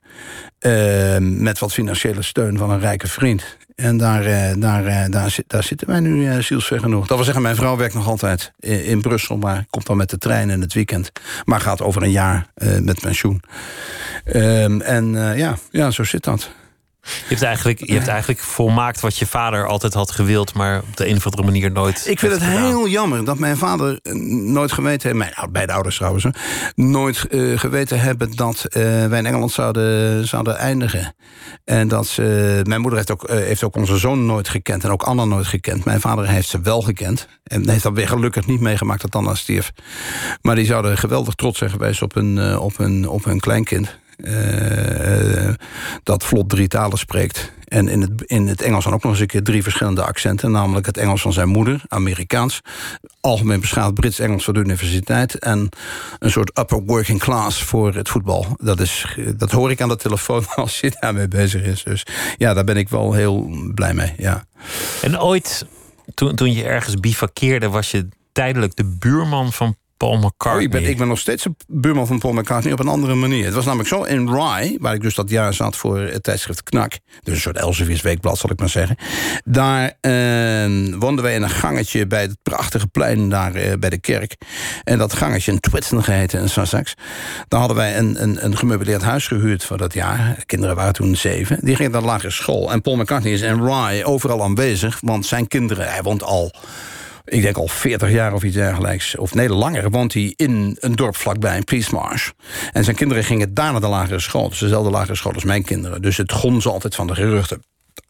Uh, met wat financiële steun van een rijke vriend. En daar, uh, daar, uh, daar, daar, zitten wij nu uh, zielsver genoeg. Dat wil zeggen, mijn vrouw werkt nog altijd in, Brussel... maar komt dan met de trein in het weekend. Maar gaat over een jaar met pensioen. Um, en ja, ja, zo zit dat. Je hebt, eigenlijk, je hebt eigenlijk volmaakt wat je vader altijd had gewild, maar op de een of andere manier nooit. Ik vind het heel jammer dat mijn vader eh, nooit geweten heeft, mijn beide ouders trouwens, nooit uh, geweten hebben dat uh, wij in Engeland zouden, zouden eindigen. En dat ze, mijn moeder heeft ook, uh, heeft ook onze zoon nooit gekend en ook Anna nooit gekend. Mijn vader heeft ze wel gekend. En heeft dat weer gelukkig niet meegemaakt dat Anna stierf. Maar die zouden geweldig trots zijn geweest op hun, op hun, op hun kleinkind. Uh, dat vlot drie talen spreekt. En in het, in het Engels dan ook nog eens een keer drie verschillende accenten. Namelijk het Engels van zijn moeder, Amerikaans. Algemeen beschaafd Brits-Engels voor de universiteit. En een soort upper working class voor het voetbal. Dat, is, dat hoor ik aan de telefoon als je daarmee bezig is. Dus ja, daar ben ik wel heel blij mee. Ja. En ooit, toen, toen je ergens bivakkeerde, was je tijdelijk de buurman van Paul McCartney. Oh, ik, ben, ik ben nog steeds een buurman van Paul McCartney op een andere manier. Het was namelijk zo in Rye, waar ik dus dat jaar zat voor het tijdschrift Knak. Dus een soort Elseviers weekblad, zal ik maar zeggen. Daar uh, woonden wij in een gangetje bij het prachtige plein daar uh, bij de kerk. En dat gangetje, een Twitsten geheten in Sussex. Daar hadden wij een, een, een gemeubileerd huis gehuurd voor dat jaar. De kinderen waren toen zeven. Die gingen naar lagere school. En Paul McCartney is in Rye overal aanwezig, want zijn kinderen, hij woont al ik denk al 40 jaar of iets dergelijks. Of nee, langer woont hij in een dorp vlakbij, in Peace Marsh. En zijn kinderen gingen daar naar de lagere school. Dus dezelfde lagere school als mijn kinderen. Dus het gonzen altijd van de geruchten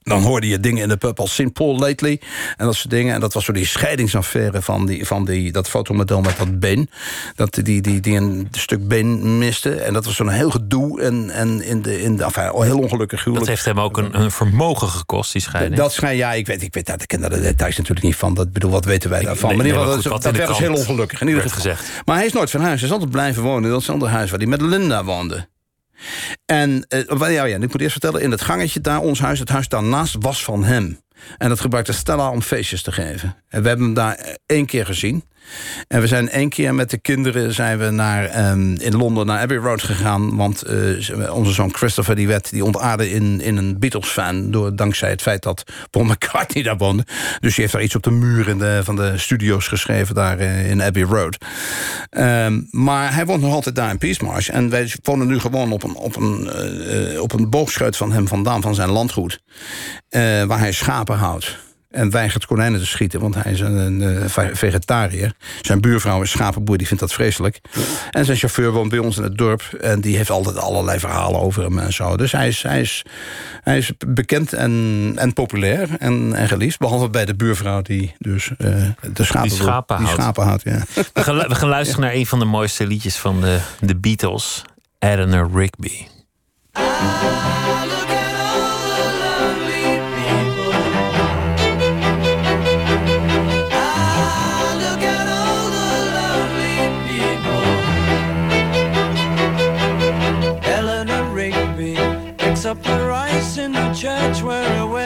dan hoorde je dingen in de pub als St. Paul lately. En dat soort dingen. En dat was zo die scheidingsaffaire van, die, van die, dat fotomodel met dat been. Dat die, die, die een stuk been miste. En dat was zo'n heel gedoe. En, en in de, in de, enfin, heel ongelukkig huwelijk. Dat heeft hem ook een, een vermogen gekost, die scheiding. Dat schijn, ja, ik weet, ik weet daar, ik ken daar de details natuurlijk niet van. Dat bedoel, wat weten wij daarvan? Nee, maar nee, dat, dat werd heel ongelukkig. In ieder geval. Gezegd. Maar hij is nooit van huis. Hij is altijd blijven wonen in datzelfde huis waar hij met Linda woonde. En uh, ja, ja, ik moet eerst vertellen, in het gangetje daar, ons huis, het huis daarnaast was van hem. En dat gebruikte Stella om feestjes te geven. En we hebben hem daar één keer gezien. En we zijn één keer met de kinderen zijn we naar, um, in Londen naar Abbey Road gegaan. Want uh, onze zoon Christopher die werd die ontaarde in, in een Beatles-fan... Door, dankzij het feit dat Paul McCartney daar woonde. Dus die heeft daar iets op de muur in de, van de studio's geschreven... daar uh, in Abbey Road. Um, maar hij woont nog altijd daar in Peace Marsh. En wij wonen nu gewoon op een, op een, uh, op een boogscheut van hem vandaan... van zijn landgoed. waar hij schapen houdt. En weigert konijnen te schieten, want hij is een, een vegetariër. Zijn buurvrouw is schapenboer, die vindt dat vreselijk. En zijn chauffeur woont bij ons in het dorp en die heeft altijd allerlei verhalen over hem en zo. Dus hij is, hij is, hij is bekend en, en populair en, en geliefd, behalve bij de buurvrouw die dus de schapen, die schapen die houdt. Schapen houdt ja. we, gaan, we gaan luisteren naar een van de mooiste liedjes van de, de Beatles, Eleanor Rigby. Church where a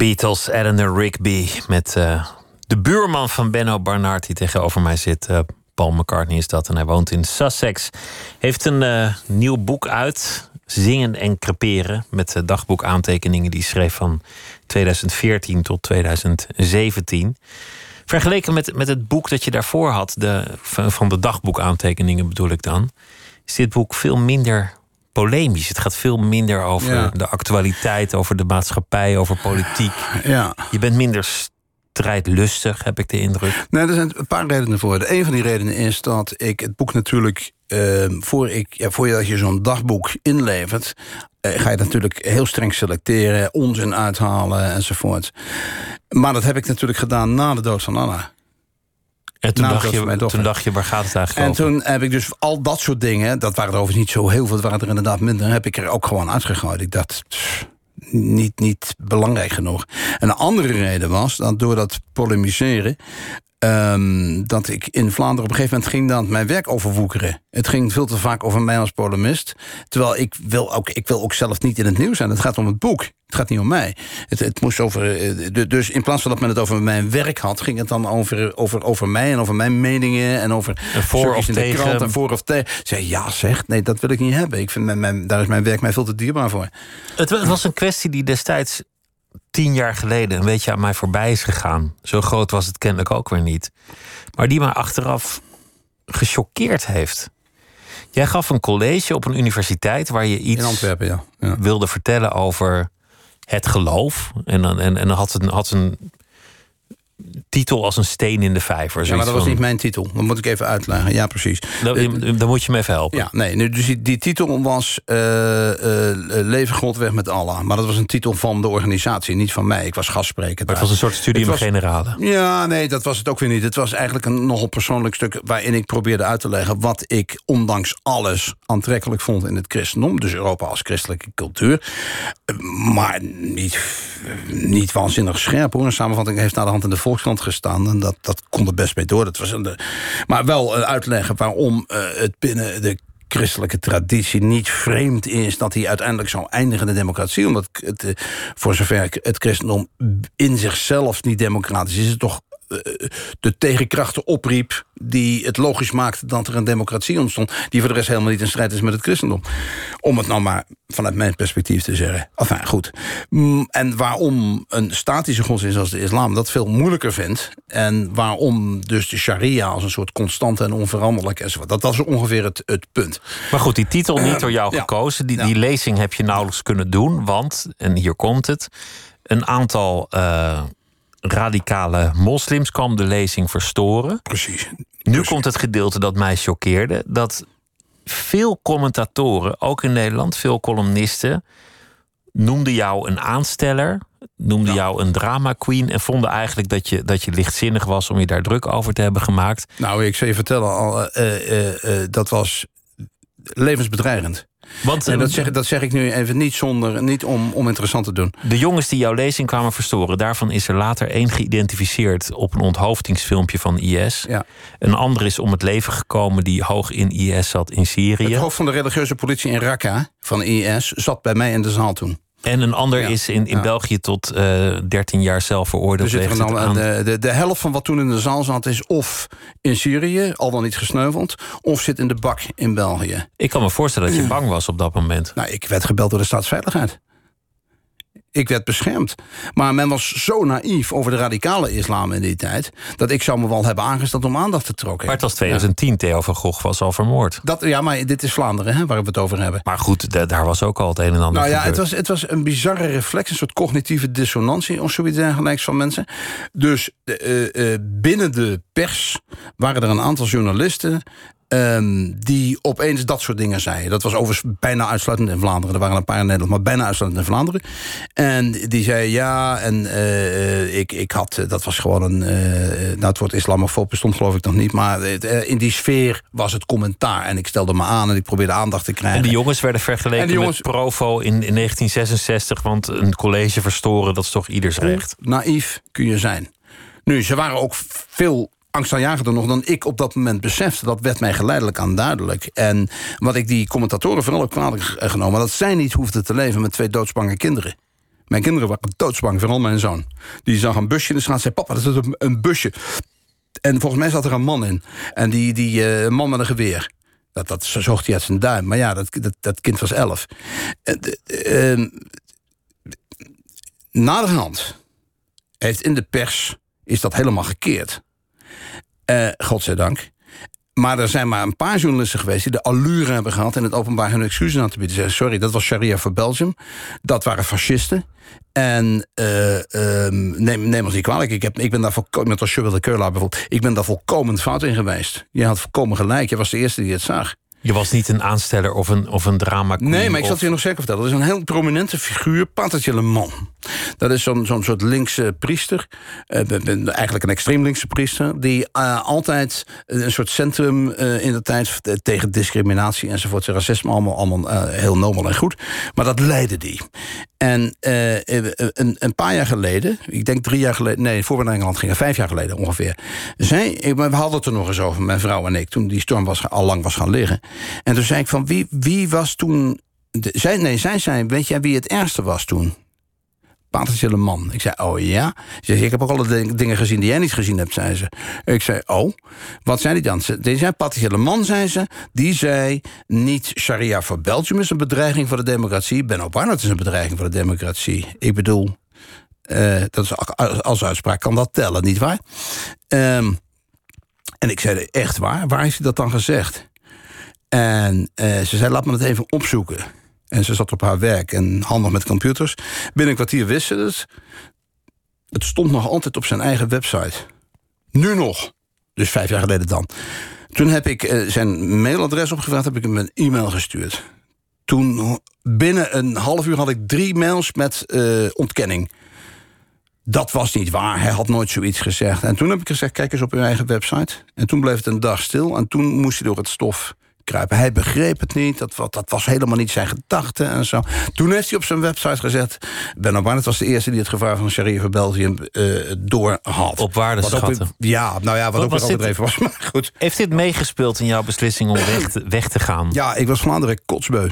Beatles, Eleanor Rigby. Met eh, de buurman van Benno Barnard die tegenover mij zit. eh, Paul McCartney is dat en hij woont in Sussex. Heeft een eh, nieuw boek uit. Zingen en creperen. Met dagboekaantekeningen die schreef van 2014 tot 2017. Vergeleken met, met het boek dat je daarvoor had, de, van, van de dagboekaantekeningen bedoel ik dan, is dit boek veel minder polemisch. Het gaat veel minder over Ja. de actualiteit, over de maatschappij, over politiek. ja. Je bent minder strijdlustig, heb ik de indruk. Nee, er zijn een paar redenen voor. De een van die redenen is dat ik het boek natuurlijk... eh, voor, ik, ja, voor je, dat je zo'n dagboek inlevert... eh, ga je het natuurlijk heel streng selecteren... onzin uithalen enzovoort. Maar dat heb ik natuurlijk gedaan na de dood van Anna. En toen, Nou, dacht, dat je, toen dacht je, waar gaat het eigenlijk En over? toen heb ik dus al dat soort dingen... dat waren er overigens niet zo heel veel, het waren er inderdaad minder... heb ik er ook gewoon uitgegooid. Ik dacht, pff, niet, niet belangrijk genoeg. En een andere reden was dat door dat polemiseren... ehm, dat ik in Vlaanderen op een gegeven moment ging dan mijn werk overwoekeren. Het ging veel te vaak over mij als polemist. Terwijl ik wil ook, ik wil ook zelf niet in het nieuws zijn. Het gaat om het boek. Het gaat niet om mij. Het, het moest over, eh, de- dus in plaats van dat men het over mijn werk had... ging het dan over, over, over mij en over mijn meningen... en over En voor of in de tegen. krant en voor of tegen. Zei, ja zeg, nee, dat wil ik niet hebben. Ik vind mijn, mijn, daar is mijn werk mij veel te dierbaar voor. Het was een kwestie die destijds tien jaar geleden een beetje aan mij voorbij is gegaan. Zo groot was het kennelijk ook weer niet. Maar die mij achteraf gechoqueerd heeft. Jij gaf een college op een universiteit waar je In iets Antwerpen, ja. ja. wilde vertellen over het geloof. En dan, en, en had een, had een titel als een steen in de vijver. Ja, maar dat was van- niet mijn titel. Dat moet ik even uitleggen. Ja, precies. Dan, dan moet je me even helpen. Ja, nee, nu, dus die, die titel was eh, eh, Leven Grondweg met Allah. Maar dat was een titel van de organisatie, niet van mij. Ik was gastspreker. Maar het was een soort studium generale. Ja, nee, dat was het ook weer niet. Het was eigenlijk een nogal persoonlijk stuk... waarin ik probeerde uit te leggen wat ik ondanks alles aantrekkelijk vond in het christendom. Dus Europa als christelijke cultuur. Eh, Maar niet, niet waanzinnig scherp hoor. Een samenvatting heeft naar de hand in de Volkskrant gestaan. En dat, dat kon er best mee door. Dat was de- maar wel eh, uitleggen waarom eh, het binnen de christelijke traditie niet vreemd is dat hij uiteindelijk zou eindigen in de democratie. Omdat het, eh, voor zover het christendom in zichzelf niet democratisch is, is het toch eh, de tegenkrachten opriep... die het logisch maakte dat er een democratie ontstond... die voor de rest helemaal niet in strijd is met het christendom. Om het nou maar vanuit mijn perspectief te zeggen. Enfin, goed. Mm, En waarom een statische godsdienst als de islam dat veel moeilijker vindt... en waarom dus de sharia als een soort constante en onveranderlijk... enzovoort. Dat was ongeveer het, het punt. Maar goed, die titel niet door jou ja. gekozen. Die, Ja. die lezing heb je nauwelijks kunnen doen. Want, en hier komt het... een aantal eh, radicale moslims kwam de lezing verstoren. Precies. Nu komt het gedeelte dat mij choqueerde. Dat veel commentatoren, ook in Nederland, veel columnisten... noemden jou een aansteller, noemden jou een drama queen... en vonden eigenlijk dat je, dat je lichtzinnig was om je daar druk over te hebben gemaakt. Nou, ik zal je vertellen, al, eh, eh, eh, dat was levensbedreigend. Want En eh, dat zeg, dat zeg ik nu even niet, zonder, niet om, om interessant te doen. de jongens die jouw lezing kwamen verstoren... daarvan is er later één geïdentificeerd op een onthoofdingsfilmpje van IS. Ja. Een ander is om het leven gekomen die hoog in IS zat in Syrië. Het hoofd van de religieuze politie in Raqqa van IS zat bij mij in de zaal toen. En een ander Ja. is in, in Ja. België tot eh 13 jaar zelf Er veroordeeld. er wegens dan, aan- de, de, de helft van wat toen in de zaal zat is of in Syrië, al dan niet gesneuveld, of zit in de bak in België. Ik kan me voorstellen dat je bang was op dat moment. Nou, ik werd gebeld door de staatsveiligheid. Ik werd beschermd. Maar men was zo naïef over de radicale islam in die tijd... dat ik zou me wel hebben aangesteld om aandacht te trokken. Maar het was 2010, Theo van Gogh was al vermoord. Dat, ja, maar dit is Vlaanderen, hè, waar we het over hebben. Maar goed, da- daar was ook al het een en ander Nou ja, het was, het was een bizarre reflex, een soort cognitieve dissonantie of zoiets dergelijks van mensen. Dus eh, eh, binnen de pers waren er een aantal journalisten. Ehm, die opeens dat soort dingen zeiden. Dat was overigens bijna uitsluitend in Vlaanderen. Er waren een paar in Nederland, maar bijna uitsluitend in Vlaanderen. En die zei ja, en eh, ik, ik had, eh, dat was gewoon een. eh, nou, het woord islamofoob bestond geloof ik nog niet. Maar eh, in die sfeer was het commentaar. En ik stelde me aan en ik probeerde aandacht te krijgen. En die jongens werden vergeleken jongens- met Provo in, in 1966. Want een college verstoren, dat is toch ieders recht. naïef kun je zijn. Nu, ze waren ook veel angstaanjagender nog dan ik op dat moment besefte. Dat werd mij geleidelijk aan duidelijk. En wat ik die commentatoren vooral ook kwalijk eh, genomen... dat zij niet hoefden te leven met twee doodsbange kinderen. Mijn kinderen waren doodsbang, vooral mijn zoon. Die zag een busje in de straat zei... papa, dat is een, busje. En volgens mij zat er een man in. En die, die eh, man met een geweer. Dat, dat zocht hij uit zijn duim. Maar ja, dat, dat, dat kind was elf. Ehm, naderhand heeft in de pers is dat helemaal gekeerd. Eh godzijdank. Maar er zijn maar een paar journalisten geweest die de allure hebben gehad in het openbaar hun excuses aan te bieden. Sorry, dat was Sharia voor Belgium. Dat waren fascisten. En eh, ehm, neem, neem ons niet kwalijk. Ik, heb, ik ben daar volkomen, met als de bijvoorbeeld. Ik ben daar volkomen fout in geweest. Je had volkomen gelijk. Je was de eerste die het zag. Je was niet een aansteller of een, of een drama. Nee, maar ik zal of- het je nog zeker vertellen. Dat is een heel prominente figuur, Patertje Le Man. Dat is zo'n zo'n soort linkse priester. eh, eigenlijk een extreem linkse priester. Die eh, altijd een soort centrum eh, in de tijd... tegen discriminatie enzovoort, racisme, allemaal, allemaal heel nobel en goed. Maar dat leidde die. En een, een paar jaar geleden, ik denk drie jaar geleden... nee, voor we naar Engeland gingen, vijf jaar geleden ongeveer... ik- we hadden het er nog eens over, mijn vrouw en ik... toen die storm was, al lang was gaan liggen. En toen zei ik van, wie, wie was toen... Zij, nee, zij zei, weet jij wie het ergste was toen? Le Man. Ik zei, oh ja? Ze zei, ik heb ook alle ding- dingen gezien die jij niet gezien hebt, zei ze. Ik zei, oh, wat zei die dan? Ze- Die zei, Le Man, zei ze, die zei... niet Sharia voor Belgium is een bedreiging voor de democratie... Benno Barnard is een bedreiging voor de democratie. Ik bedoel, eh, dat is, als- uitspraak kan dat tellen, nietwaar? Ehm en ik zei, echt waar? Waar hij dat dan gezegd? En eh, ze zei, laat me het even opzoeken. En ze zat op haar werk en handig met computers. Binnen een kwartier wist ze het. Het stond nog altijd op zijn eigen website. Nu nog. Dus vijf jaar geleden dan. Toen heb ik eh, zijn mailadres opgevraagd, heb ik hem een e-mail gestuurd. Toen, binnen een half uur had ik drie mails met eh, ontkenning. Dat was niet waar, hij had nooit zoiets gezegd. En toen heb ik gezegd, kijk eens op uw eigen website. En toen bleef het een dag stil en toen moest hij door het stof kruipen. Hij begreep het niet, dat, dat was helemaal niet zijn gedachte en zo. Toen heeft hij op zijn website gezet... Benno Barnett was de eerste die het gevaar van Sharia voor België eh door had. Op waarde schatten. Ja, nou ja, wat, Wat ook weer overdreven was. Maar goed. Heeft dit meegespeeld in jouw beslissing om weg te, weg te gaan? Ja, ik was Vlaanderen kotsbeu.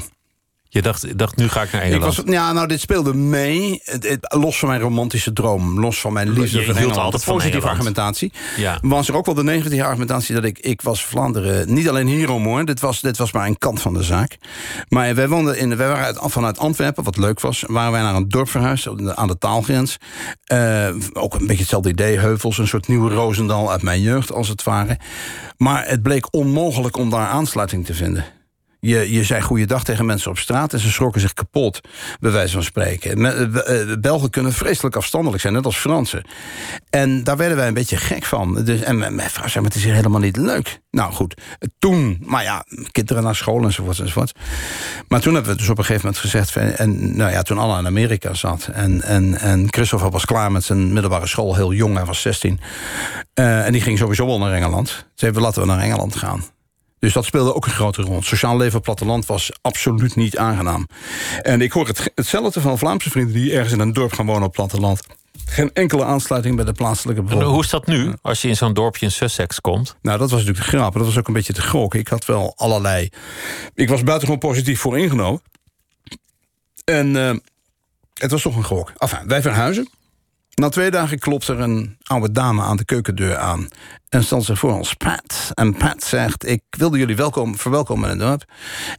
Je dacht, dacht, nu ga ik naar Ik Engeland. was, ja, nou, dit speelde mee. Los van mijn romantische droom. Los van mijn liefde voor Engeland. altijd van positieve Engeland. argumentatie. Ja. Was er ook wel de negatieve argumentatie dat ik... Ik was Vlaanderen niet alleen hierom hoor. Dit was, dit was maar een kant van de zaak. Maar wij woonden in... Wij waren uit, vanuit Antwerpen, wat leuk was. Waren wij naar een dorp verhuisd aan de taalgrens. Eh, ook een beetje hetzelfde idee. Heuvels, een soort nieuwe Roosendal uit mijn jeugd als het ware. Maar het bleek onmogelijk om daar aansluiting te vinden. Je, je zei goeiedag tegen mensen op straat en ze schrokken zich kapot, bij wijze van spreken. Eh, eh, Belgen kunnen vreselijk afstandelijk zijn, net als Fransen. En daar werden wij een beetje gek van. Dus, en mijn vrouw zei, maar het is hier helemaal niet leuk. Nou goed, toen, maar ja, kinderen naar school enzovoort enzovoort. Maar toen hebben we dus op een gegeven moment gezegd... en nou ja, toen Anna in Amerika zat... en, en, en Christopher was klaar met zijn middelbare school, heel jong, hij was 16... eh, en die ging sowieso wel naar Engeland. Toen zeiden we, laten we naar Engeland gaan. Dus dat speelde ook een grote rol. Het sociaal leven op platteland was absoluut niet aangenaam. En ik hoor het, hetzelfde van Vlaamse vrienden... die ergens in een dorp gaan wonen op platteland. Geen enkele aansluiting bij de plaatselijke En bevolking. hoe is dat nu, als je in zo'n dorpje in Sussex komt? Nou, dat was natuurlijk de grap. Dat was ook een beetje te gok. Ik had wel allerlei... Ik was buitengewoon positief voor ingenomen. En eh, het was toch een gok. Enfin, wij verhuizen. Na twee dagen klopt er een oude dame aan de keukendeur aan. En stelt zich voor als Pat. En Pat zegt, ik wilde jullie welkom, verwelkomen in het dorp.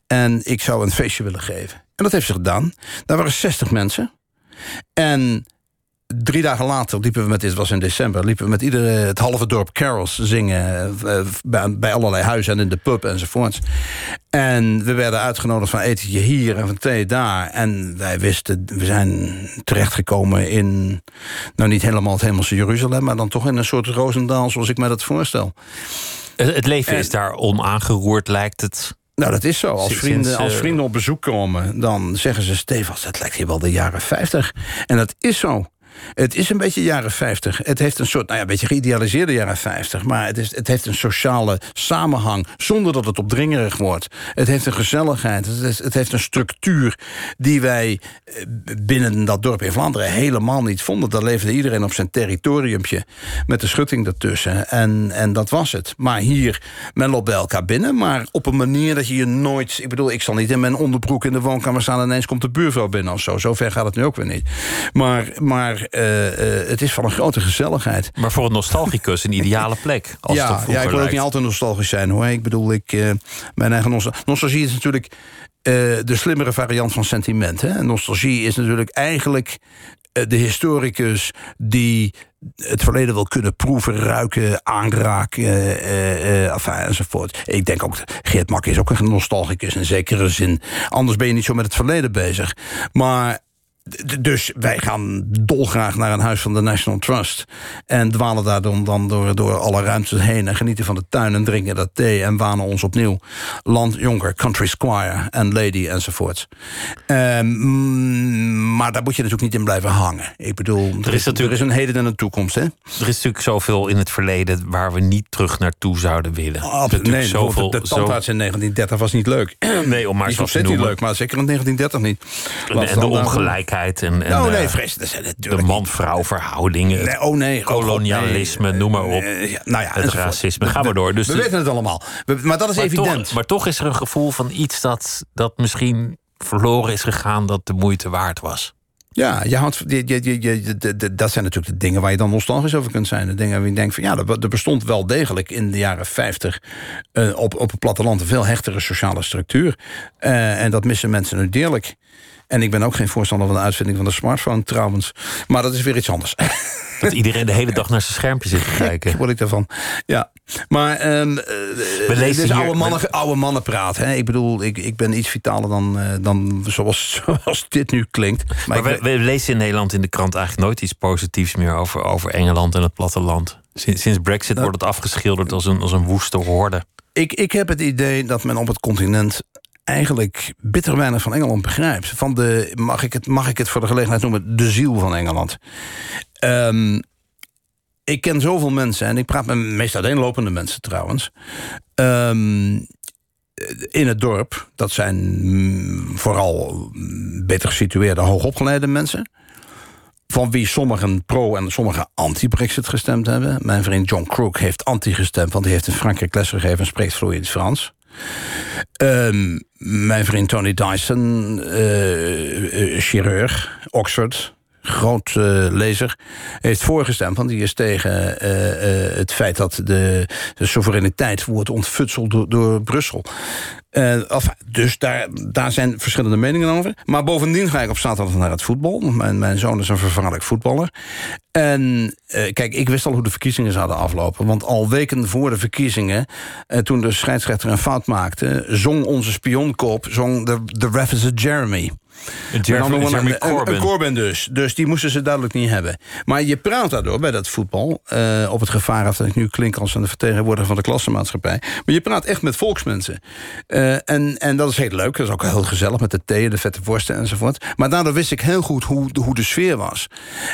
En ik zou een feestje willen geven. En dat heeft ze gedaan. Daar waren 60 mensen. En drie dagen later liepen we met, dit was in december, liepen we met iedere, het halve dorp carols zingen. eh, bij, bij allerlei huizen en in de pub enzovoorts. En we werden uitgenodigd van etentje hier en van thee daar. En wij wisten, we zijn terechtgekomen in, nou niet helemaal het hemelse Jeruzalem, maar dan toch in een soort Roosendaal zoals ik me dat voorstel. Het, leven En- is daar onaangeroerd, lijkt het. Nou, dat is zo. Als vrienden, als eh, vrienden op bezoek komen, dan zeggen ze... Stefans, dat lijkt hier wel de jaren 50. En dat is zo. Het is een beetje jaren 50. Het heeft een soort, nou ja, een beetje geïdealiseerde jaren 50. Maar het, is, het heeft een sociale samenhang zonder dat het opdringerig wordt. Het heeft een gezelligheid. Het, is- het heeft een structuur die wij eh, binnen dat dorp in Vlaanderen helemaal niet vonden. Daar leefde iedereen op zijn territoriumpje met de schutting ertussen. En, en dat was het. Maar hier, men loopt bij elkaar binnen, maar op een manier dat je je nooit... Ik bedoel, ik zal niet in mijn onderbroek in de woonkamer staan... en ineens komt de buurvrouw binnen of zo. Zover gaat het nu ook weer niet. Maar, maar eh, eh, het is van een grote gezelligheid. Maar voor een nostalgicus een ideale plek. Als Ja, ja, ik wil ook niet altijd nostalgisch zijn hoor. Ik bedoel, ik, eh, mijn eigen nostal- nostalgie is natuurlijk de slimmere variant van sentiment. Hè? Nostalgie is natuurlijk eigenlijk de historicus die het verleden wil kunnen proeven, ruiken, aanraken, eh, eh, enfin, enzovoort. Ik denk ook, Geert Mak is ook een nostalgicus in zekere zin. Anders ben je niet zo met het verleden bezig. Maar Dus wij gaan dolgraag naar een huis van de National Trust. En dwalen daar dan, dan door, door alle ruimtes heen. En genieten van de tuin en drinken dat thee. En wanen ons opnieuw. Land Jonker, Country Squire en Lady enzovoort. Ehm, mm, maar daar moet je natuurlijk niet in blijven hangen. Ik bedoel, er, is natuurlijk- er is een heden en een toekomst. Hè? Er is natuurlijk zoveel in het verleden waar we niet terug naartoe zouden willen. Oh, Er nee, zoveel, de tandarts in 1930 was niet leuk. nee, om maar Die zo is te nog steeds niet noemen. leuk, maar zeker in 1930 niet. En, de staan en, en Oh nee, vrees, dat zijn de natuurlijk man-vrouw verhoudingen. Nee, oh nee, kolonialisme, nee. noem maar op. Eh, ja, nou ja, het racisme. Ga maar door. Dus we weten het allemaal. We- maar dat is maar, evident. toch, maar toch is er een gevoel van iets dat, dat misschien verloren is gegaan dat de moeite waard was. Ja, je houdt, je, je, je, dat zijn natuurlijk de dingen waar je dan nostalgisch over kunt zijn. De dingen waar je denkt van ja, er er bestond wel degelijk in de jaren 50 eh, op, op het platteland een veel hechtere sociale structuur. Eh, en dat missen mensen nu deerlijk. En ik ben ook geen voorstander van de uitvinding van de smartphone trouwens. Maar dat is weer iets anders. Dat iedereen de hele dag naar zijn schermpje zit te kijken. word ik daarvan. Ja, maar eh, We lezen is hier- oude mannen, oude mannen praat. Hè? Ik bedoel, ik, ik ben iets vitaler dan, eh, dan zoals, zoals dit nu klinkt. Maar, Maar ik we, lezen in Nederland in de krant eigenlijk nooit iets positiefs meer over, over Engeland en het platteland. Sinds, sinds Brexit wordt het afgeschilderd als een, als een woeste horde. ik, ik heb het idee dat men op het continent eigenlijk bitter weinig van Engeland begrijpt. Van de, mag, ik het, mag ik het voor de gelegenheid noemen, de ziel van Engeland. Ehm, ik ken zoveel mensen, en ik praat met meest uiteenlopende mensen trouwens. Ehm, in het dorp, dat zijn mm, vooral mm, beter gesitueerde, hoogopgeleide mensen. Van wie sommigen pro- en sommigen anti-Brexit gestemd hebben. Mijn vriend John Crook heeft anti gestemd, want hij heeft in Frankrijk lesgegeven en spreekt vloeiend Frans. Ehm, mijn vriend Tony Dyson, eh, eh, chirurg, Oxford, groot uh, lezer, heeft voorgestemd. Want die is tegen het feit dat de, soevereiniteit wordt ontfutseld door Brussel. Of, dus daar, daar zijn verschillende meningen over. Maar bovendien ga ik op zaterdag naar het voetbal. Mijn, mijn zoon is een vervaarlijk voetballer. En kijk, ik wist al hoe de verkiezingen zouden aflopen. Want al weken voor de verkiezingen, toen de scheidsrechter een fout maakte... zong onze spionkop, zong de, de ref is Jeremy. Jeremy, Jeremy Corbyn. Een Corbyn dus. Dus die moesten ze duidelijk niet hebben. Maar je praat daardoor bij dat voetbal... Uh, op het gevaar af dat ik nu klink als een vertegenwoordiger van de klassenmaatschappij. Maar je praat echt met volksmensen. Uh, en, en dat is heel leuk. Dat is ook heel gezellig met de thee, de vette worsten enzovoort. Maar daardoor wist ik heel goed hoe, hoe de sfeer was.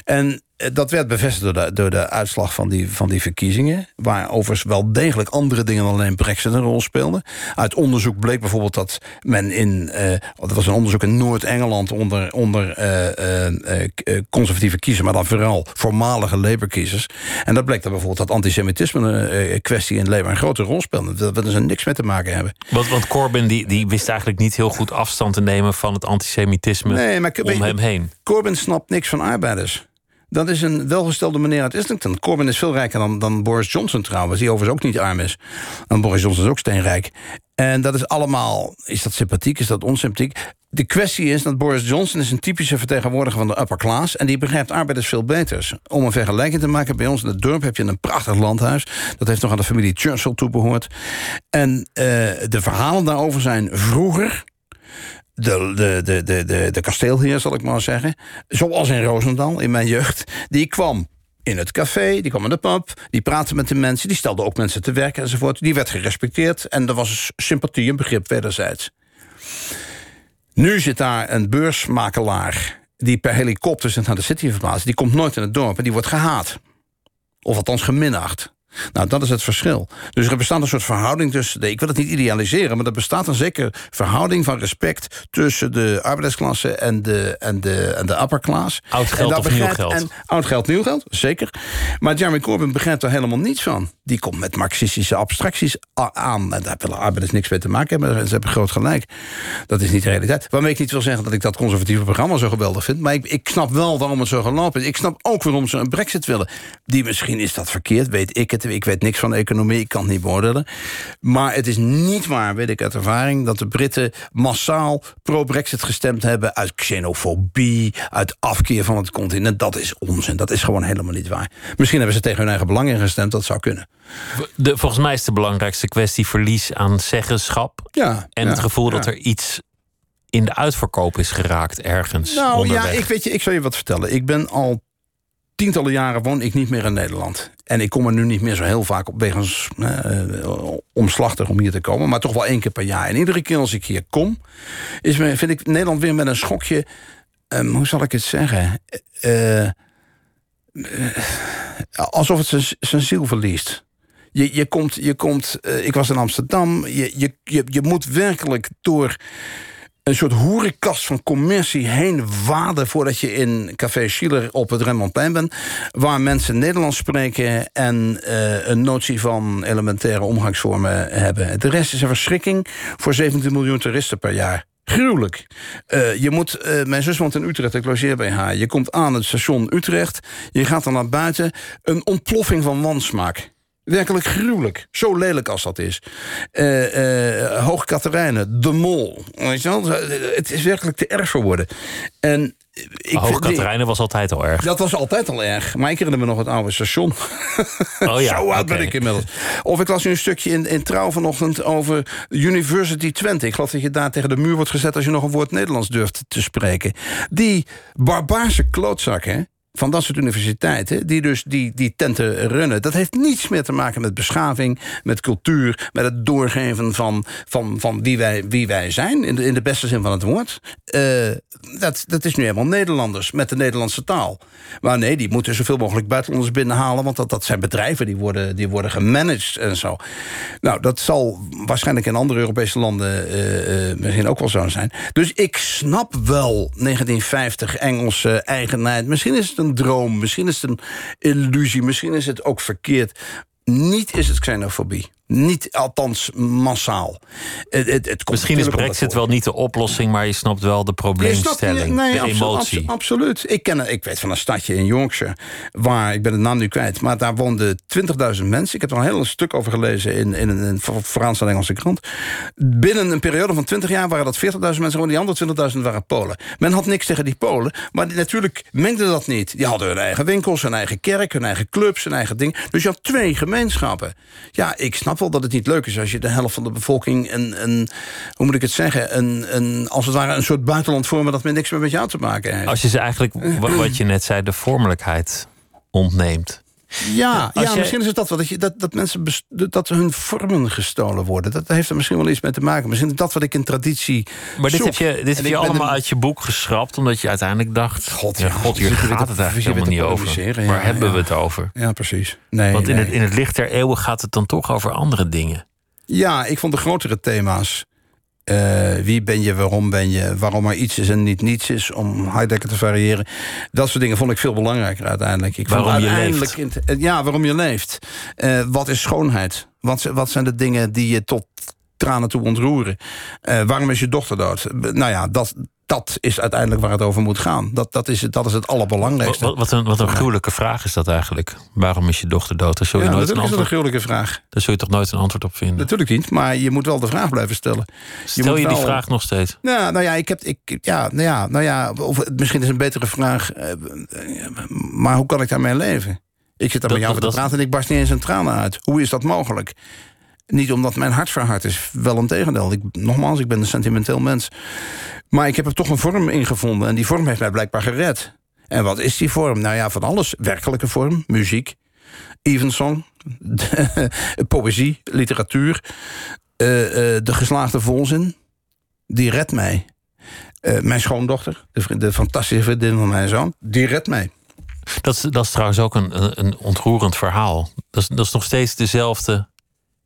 En eh, dat werd bevestigd door de, door de uitslag van die, van die verkiezingen... waar overigens wel degelijk andere dingen dan alleen Brexit een rol speelden. Uit onderzoek bleek bijvoorbeeld dat men in... Uh, dat was een onderzoek in Noord-Engeland onder, onder uh, uh, conservatieve kiezers... maar dan vooral voormalige Labour-kiezers. En dat bleek dan bijvoorbeeld dat antisemitisme kwestie in Labour... een grote rol speelde. Dat er niks mee te maken hebben. Want, want Corbyn die, die wist eigenlijk niet heel goed afstand te nemen... van het antisemitisme nee, maar, om hem heen. Corbyn snapt niks van arbeiders. Dat is een welgestelde meneer uit Islington. Corbyn is veel rijker dan, dan Boris Johnson trouwens... die overigens ook niet arm is. En Boris Johnson is ook steenrijk. En dat is allemaal... Is dat sympathiek, is dat onsympathiek? De kwestie is dat Boris Johnson is een typische vertegenwoordiger van de upper class... en die begrijpt arbeiders veel beters. Om een vergelijking te maken, bij ons in het dorp heb je een prachtig landhuis. Dat heeft nog aan de familie Churchill toebehoord. En uh, de verhalen daarover zijn vroeger de, de, de, de, de, de kasteelheer, zal ik maar zeggen... zoals in Roosendaal, in mijn jeugd... die kwam in het café, die kwam in de pub... die praatte met de mensen, die stelde ook mensen te werk enzovoort. Die werd gerespecteerd en er was sympathie en begrip wederzijds. Nu zit daar een beursmakelaar... die per helikopter zit naar de city verplaatst. Die komt nooit in het dorp en die wordt gehaat. Of althans geminacht. Nou, dat is het verschil. Dus er bestaat een soort verhouding tussen... De, ik wil het niet idealiseren, maar er bestaat een zekere verhouding van respect... tussen de arbeidersklasse en de, en de, en de upper class. Oud geld en of nieuw geld. En, oud geld, nieuw geld, zeker. Maar Jeremy Corbyn begrijpt er helemaal niets van. Die komt met marxistische abstracties aan. En daar willen arbeiders niks mee te maken hebben. Ze hebben groot gelijk. Dat is niet de realiteit. Waarmee ik niet wil zeggen dat ik dat conservatieve programma zo geweldig vind. Maar ik, ik snap wel waarom het zo gelopen is. Ik snap ook waarom ze een brexit willen. Die misschien is dat verkeerd, weet ik het ik weet niks van economie, ik kan het niet beoordelen. Maar het is niet waar, weet ik uit ervaring... dat de Britten massaal pro-Brexit gestemd hebben... uit xenofobie, uit afkeer van het continent. Dat is onzin, dat is gewoon helemaal niet waar. Misschien hebben ze tegen hun eigen belang ingestemd, dat zou kunnen. De, volgens mij is de belangrijkste kwestie verlies aan zeggenschap... Ja, en het gevoel dat er iets in de uitverkoop is geraakt ergens. Nou onderweg. ja, ik weet je, ik zal je wat vertellen. Ik ben al tientallen jaren woon ik niet meer in Nederland. En ik kom er nu niet meer zo heel vaak op wegens uh, omslachtig om hier te komen. Maar toch wel één keer per jaar. En iedere keer als ik hier kom, is, vind ik Nederland weer met een schokje. Um, hoe zal ik het zeggen? Uh, alsof het zijn ziel verliest. Je, je komt, je komt ik was in Amsterdam. Je, je, je, je moet werkelijk door een soort hoerenkast van commercie heen waden... voordat je in Café Schiller op het Rembrandtplein bent... waar mensen Nederlands spreken... en uh, een notie van elementaire omgangsvormen hebben. De rest is een verschrikking voor 17 miljoen toeristen per jaar. Gruwelijk. Uh, je moet, uh, mijn zus woont in Utrecht, ik logeer bij haar. Je komt aan het station Utrecht, je gaat dan naar buiten... een ontploffing van wansmaak. Werkelijk gruwelijk. Zo lelijk als dat is. Uh, uh, Hoog Katerijnen, De Mol. Weet je wel? Het is werkelijk te erg voor worden. En ik Hoog Katerijnen was altijd al erg. Dat was altijd al erg. Maar ik herinner me nog het oude station. Oh ja, Zo oud ben ik inmiddels. Of ik las nu een stukje in, in Trouw vanochtend over University Twente. Ik geloof dat je daar tegen de muur wordt gezet... als je nog een woord Nederlands durft te spreken. Die barbaarse klootzak, hè? Van dat soort universiteiten... die dus die, die tenten runnen. Dat heeft niets meer te maken met beschaving, met cultuur... met het doorgeven van, van, van wie, wij, wie wij zijn, in de, in de beste zin van het woord. Uh, dat, dat is nu helemaal Nederlanders, met de Nederlandse taal. Maar nee, die moeten zoveel mogelijk buitenlanders binnenhalen... want dat, dat zijn bedrijven die worden, die worden gemanaged en zo. Nou, dat zal waarschijnlijk in andere Europese landen... Uh, uh, misschien ook wel zo zijn. Dus ik snap wel 1950 Engelse eigenheid. Misschien is het een droom, misschien is het een illusie... misschien is het ook verkeerd. Niet is het xenofobie. Niet, althans massaal. Het, het, het Misschien is Brexit wel niet de oplossing, maar je snapt wel de probleemstelling, nee, de emotie. absoluut. Ik, ken, ik weet van een stadje in Yorkshire, waar, ik ben de naam nu kwijt... maar daar woonden 20.000 mensen. Ik heb er een heel stuk over gelezen in, in een Franse Engelse krant. Binnen een periode van 20 jaar waren dat 40.000 mensen... die andere 20.000 waren Polen. Men had niks tegen die Polen, maar natuurlijk mengde dat niet. Die hadden hun eigen winkels, hun eigen kerk, hun eigen clubs, hun eigen ding. Dus je had twee gemeenschappen. Ja, ik snap snap wel dat het niet leuk is als je de helft van de bevolking een, een hoe moet ik het zeggen, een, een, als het ware een soort buitenland vormen dat met niks meer met jou te maken heeft. Als je ze eigenlijk, wat je net zei, de vormelijkheid ontneemt. Ja, ja misschien is het dat, dat, je, dat, dat mensen dat hun vormen gestolen worden. Dat heeft er misschien wel iets mee te maken. Misschien is dat wat ik in traditie. Maar dit heb je, dit heb je allemaal uit je boek geschrapt, omdat je uiteindelijk dacht: God, ja, God hier gaat het eigenlijk helemaal niet over. Waar hebben we het over? Ja, precies. Nee, Want in, het, in het licht der eeuwen gaat het dan toch over andere dingen. Ja, ik vond de grotere thema's. Uh, wie ben je, waarom ben je, waarom er iets is en niet niets is... om Heidegger te variëren. Dat soort dingen vond ik veel belangrijker uiteindelijk. Ik waarom je leeft. Eh, ja, waarom je leeft. Uh, wat is schoonheid? Wat, wat zijn de dingen die je tot tranen toe ontroeren? Uh, waarom is je dochter dood? Nou ja, dat, dat is uiteindelijk waar het over moet gaan. Dat, dat, is, het, dat is het allerbelangrijkste. Wat, wat een, wat een gruwelijke vraag is dat eigenlijk. Waarom is je dochter dood? Daar zul je ja, nooit een antwoord... is een gruwelijke vraag. Daar zul je toch nooit een antwoord op vinden? Natuurlijk niet, maar je moet wel de vraag blijven stellen. Stel je, je die vraag nog steeds? Nou, nou ja, ik heb, ik, ja, nou ja, nou ja of, misschien is een betere vraag... Eh, maar hoe kan ik daarmee leven? Ik zit daar met jou over te praten en ik barst niet eens een tranen uit. Hoe is dat mogelijk? Niet omdat mijn hart verhard is, wel een tegendeel. Ik, nogmaals, ik ben een sentimenteel mens. Maar ik heb er toch een vorm in gevonden. En die vorm heeft mij blijkbaar gered. En wat is die vorm? Nou ja, van alles. Werkelijke vorm, muziek, evensong, poëzie, literatuur. Uh, uh, de geslaagde volzin, die redt mij. Uh, mijn schoondochter, de, de, fantastische vriendin van mijn zoon, die redt mij. Dat is, dat is trouwens ook een, een ontroerend verhaal. Dat is, dat is nog steeds dezelfde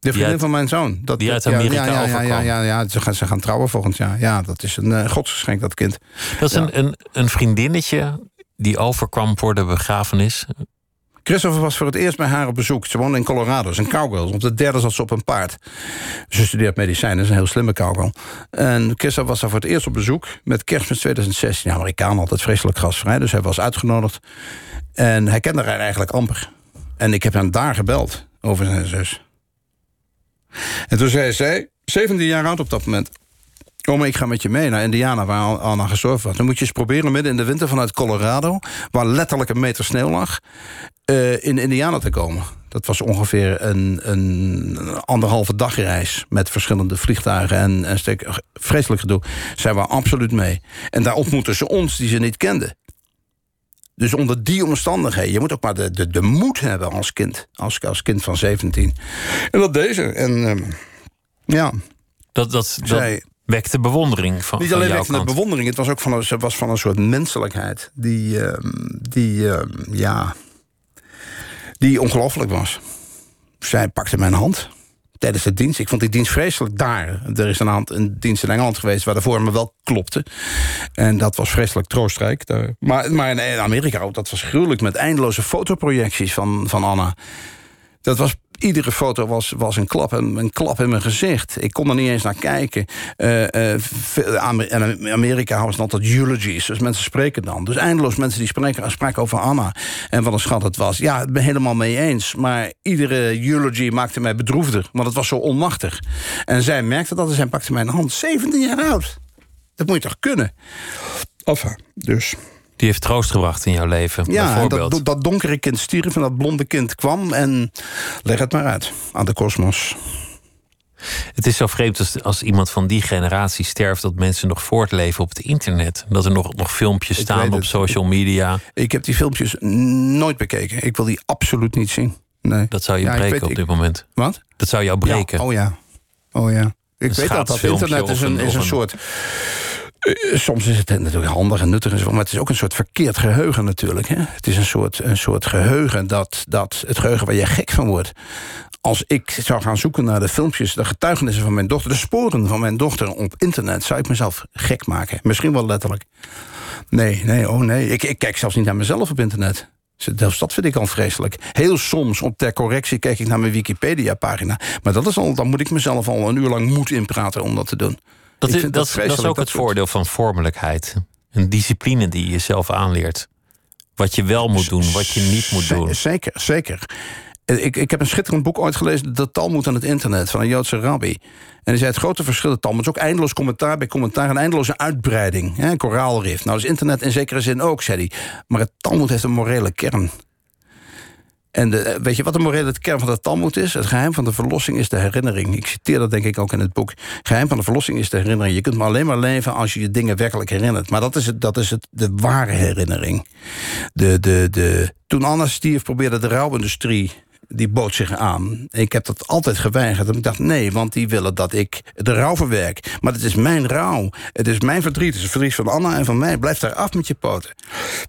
de vriendin van mijn zoon. Dat, die uit Amerika ja, ja, ja, ja, ja, Ze, gaan, ze gaan trouwen volgend jaar. Ja, dat is een uh, godsgeschenk, dat kind. Dat is een, een, een vriendinnetje die overkwam voor de begrafenis. Christopher was voor het eerst bij haar op bezoek. Ze woonde in Colorado, ze een cowgirl. Op de derde zat ze op een paard. Ze studeert medicijnen, is een heel slimme cowgirl. En Christopher was daar voor het eerst op bezoek... met kerstmis 2016. De Amerikaan altijd vreselijk gasvrij, dus hij was uitgenodigd. En hij kende haar eigenlijk amper. En ik heb hem daar gebeld over zijn zus. En toen zei zij, 17 jaar oud op dat moment... Kom, ik ga met je mee naar Indiana, waar Anna gestorven was. Dan moet je eens proberen midden in de winter vanuit Colorado... waar letterlijk een meter sneeuw lag, uh, in Indiana te komen. Dat was ongeveer een, een anderhalve dagreis... met verschillende vliegtuigen en een stuk vreselijk gedoe. Zij waren absoluut mee. En daar ontmoetten ze ons, die ze niet kenden. Dus onder die omstandigheden, je moet ook maar de, de, de moed hebben als kind. Als, als kind van 17. En dat deze. En uh, ja. Dat, dat, Zij, wekte bewondering van Niet alleen wekte bewondering, het was ook van een, was van een soort menselijkheid. Die, uh, die uh, ja, die ongelooflijk was. Zij pakte mijn hand tijdens de dienst. Ik vond die dienst vreselijk daar. Er is een, hand, een dienst in Engeland geweest waar de vormen wel klopte. En dat was vreselijk troostrijk. Maar, maar in Amerika ook, dat was gruwelijk... met eindeloze fotoprojecties van, van Anna. Dat was iedere foto was, was een, klap, een, een klap in mijn gezicht. Ik kon er niet eens naar kijken. Uh, uh, in Amerika was het altijd eulogies, dus mensen spreken dan. Dus eindeloos mensen die spreken, spraken over Anna. En wat een schat het was. Ja, ik ben helemaal mee eens. Maar iedere eulogy maakte mij bedroefder. Want het was zo onmachtig. En zij merkte dat en zij pakte mijn hand. 17 jaar oud. Dat moet je toch kunnen? Enfin, dus... Die heeft troost gebracht in jouw leven, ja, Dat, dat donkere kind stierf en dat blonde kind kwam. En leg het maar uit aan de kosmos. Het is zo vreemd als, als iemand van die generatie sterft... dat mensen nog voortleven op het internet. Dat er nog, nog filmpjes Ik staan op social media. Ik heb die filmpjes nooit bekeken. Ik wil die absoluut niet zien. Nee. Dat zou je Ja, breken weet- op ik- dit moment. Wat? Dat zou jou breken. Ja, oh ja. Oh ja. Ik weet dat dat internet is een, is een- soort... eh, Soms is het natuurlijk handig en nuttig, maar het is ook een soort verkeerd geheugen natuurlijk. Hè? Het is een soort, een soort geheugen, dat, dat het geheugen waar je gek van wordt. Als ik zou gaan zoeken naar de filmpjes, de getuigenissen van mijn dochter... de sporen van mijn dochter op internet, zou ik mezelf gek maken. Misschien wel letterlijk. Nee, nee, oh nee. Ik, ik kijk zelfs niet naar mezelf op internet. Dat vind ik al vreselijk. Heel soms, op ter correctie, kijk ik naar mijn Wikipedia-pagina. Maar dat is al, dan moet ik mezelf al een uur lang moed inpraten om dat te doen. Dat, is, dat, dat is ook het voordeel van vormelijkheid. Een discipline die je jezelf aanleert. Wat je wel moet doen, wat je niet moet doen. Zeker, zeker. Ik, ik heb een schitterend boek ooit gelezen... De Talmud aan het internet, van een Joodse rabbi. En hij zei het grote verschil... de Talmud is ook eindeloos commentaar bij commentaar... en eindeloze uitbreiding, hè, koraalrif. Nou, dat is internet in zekere zin ook, zei hij. Maar het Talmud heeft een morele kern. En de, weet je wat de morele kern van de Talmud is? Het geheim van de verlossing is de herinnering. Ik citeer dat denk ik ook in het boek. Het geheim van de verlossing is de herinnering. Je kunt maar alleen maar leven als je je dingen werkelijk herinnert. Maar dat is, het, dat is het, de ware herinnering. De, de, de, toen Anna stierf probeerde de rouwindustrie die bood zich aan. Ik heb dat altijd geweigerd. Ik dacht, nee, want die willen dat ik de rouw verwerk. Maar het is mijn rouw. Het is mijn verdriet. Het is het verdriet van Anna en van mij. Blijf daar af met je poten.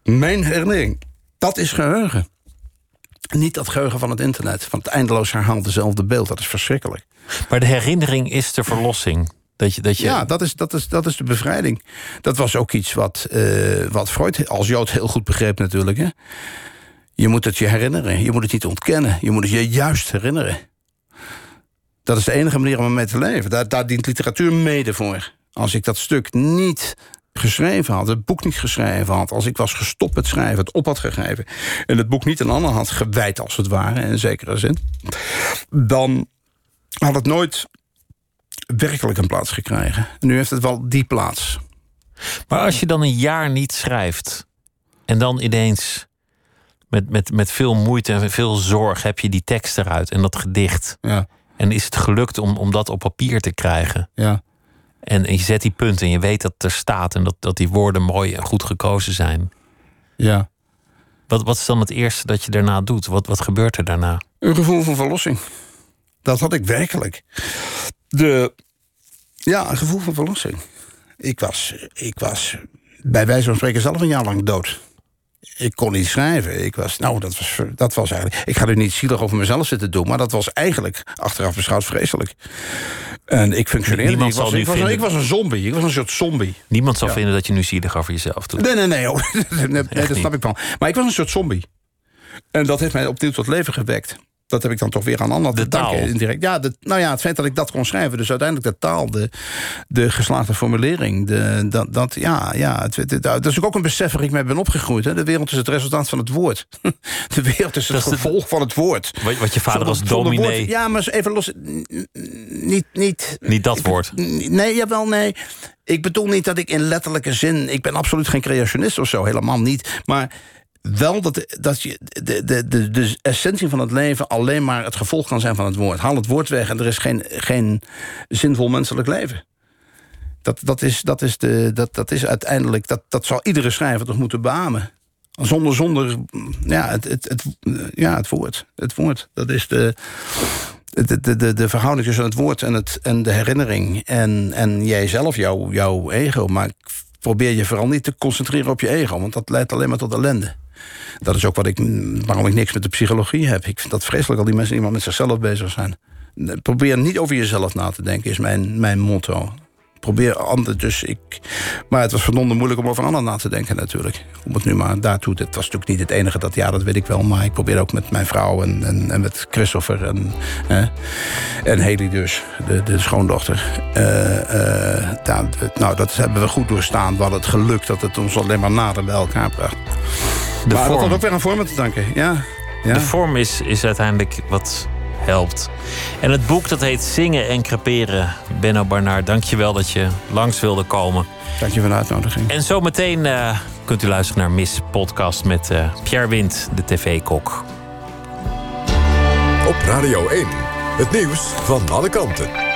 Mijn herinnering. Dat is geheugen. Niet dat geheugen van het internet. Van het eindeloos herhaalt dezelfde beeld. Dat is verschrikkelijk. Maar de herinnering is de verlossing. Dat je, dat je, Ja, dat is, dat, is, dat is de bevrijding. Dat was ook iets wat, eh, wat Freud als Jood heel goed begreep natuurlijk. Hè? Je moet het je herinneren. Je moet het niet ontkennen. Je moet het je juist herinneren. Dat is de enige manier om ermee te leven. Daar, daar dient literatuur mede voor. Als ik dat stuk niet geschreven had, het boek niet geschreven had... als ik was gestopt met schrijven, het op had gegeven... en het boek niet een ander had gewijd, als het ware, in zekere zin... dan had het nooit werkelijk een plaats gekregen. En nu heeft het wel die plaats. Maar als je dan een jaar niet schrijft en dan ineens met, met, met veel moeite en veel zorg heb je die tekst eruit en dat gedicht. Ja, En is het gelukt om, om dat op papier te krijgen? ja. En, en je zet die punten en je weet dat er staat en dat, dat die woorden mooi en goed gekozen zijn. ja. Wat, wat is dan het eerste dat je daarna doet? Wat, wat gebeurt er daarna? Een gevoel van verlossing. Dat had ik werkelijk. De, ja, een gevoel van verlossing. Ik was, ik was bij wijze van spreken zelf een jaar lang dood. Ik kon niet schrijven. Ik was, nou, dat was, dat was eigenlijk. Ik ga er niet zielig over mezelf zitten doen, maar dat was eigenlijk achteraf beschouwd vreselijk. En ik functioneerde. Niemand niet. ik, was, zal nu ik, was, ik was een zombie. Ik was een soort zombie. Niemand zal Ja. vinden dat je nu zielig over jezelf doet. Nee, nee, nee. hoor. nee, nee, dat niet. snap ik wel. Maar ik was een soort zombie. En dat heeft mij opnieuw tot leven gewekt. Dat heb ik dan toch weer aan te De taal. Indirect. Ja, de, nou ja, het feit dat ik dat kon schrijven. Dus uiteindelijk de taal, de, de geslaagde formulering. De, dat, dat, ja, ja, het, het- het- dat is ook een besef waar ik mee ben opgegroeid. Hè. De wereld is het resultaat van het woord. De wereld is het Dat is de- gevolg van het woord. Wat, wat je vader als zonder dominee... woord- ja, maar even los. Niet, niet, Niet dat woord. Nee, jawel, nee. Ik bedoel niet dat ik in letterlijke zin... Ik ben absoluut geen creationist of zo, helemaal niet. Maar wel dat, dat je de, de, de, de essentie van het leven... alleen maar het gevolg kan zijn van het woord. Haal het woord weg en er is geen, geen zinvol menselijk leven. Dat, dat, is, dat, is, de, dat, dat is uiteindelijk... Dat, dat zou iedere schrijver toch moeten beamen. Zonder, zonder ja, het, het, het, ja, het woord. Het woord, dat is de de, de, de, de verhouding tussen het woord en, het, en de herinnering. En, en jijzelf, jouw, jouw ego. Maar probeer je vooral niet te concentreren op je ego. Want dat leidt alleen maar tot ellende. Dat is ook wat ik, waarom ik niks met de psychologie heb. Ik vind dat vreselijk al die mensen die maar met zichzelf bezig zijn. Probeer niet over jezelf na te denken, is mijn, mijn motto. Probeer anderen, dus ik... Maar het was verdomde moeilijk om over anderen na te denken natuurlijk. Om het nu maar daartoe... Het was natuurlijk niet het enige dat jaar, dat weet ik wel. Maar ik probeer ook met mijn vrouw en, en, met Christopher en, hè, en Haley dus, de, de schoondochter. Eh, eh, nou, dat hebben we goed doorstaan. We het geluk dat het ons alleen maar nader bij elkaar bracht. De maar dat vorm. had ook weer aan vormen te danken, ja. ja. De vorm is, is uiteindelijk wat helpt. En het boek dat heet Zingen en Creperen. Benno Barnaar, dank je wel dat je langs wilde komen. Dank je voor de uitnodiging. En zometeen eh, kunt u luisteren naar Miss Podcast met eh, Pierre Wind, de tv-kok. Op Radio 1. Het nieuws van alle kanten.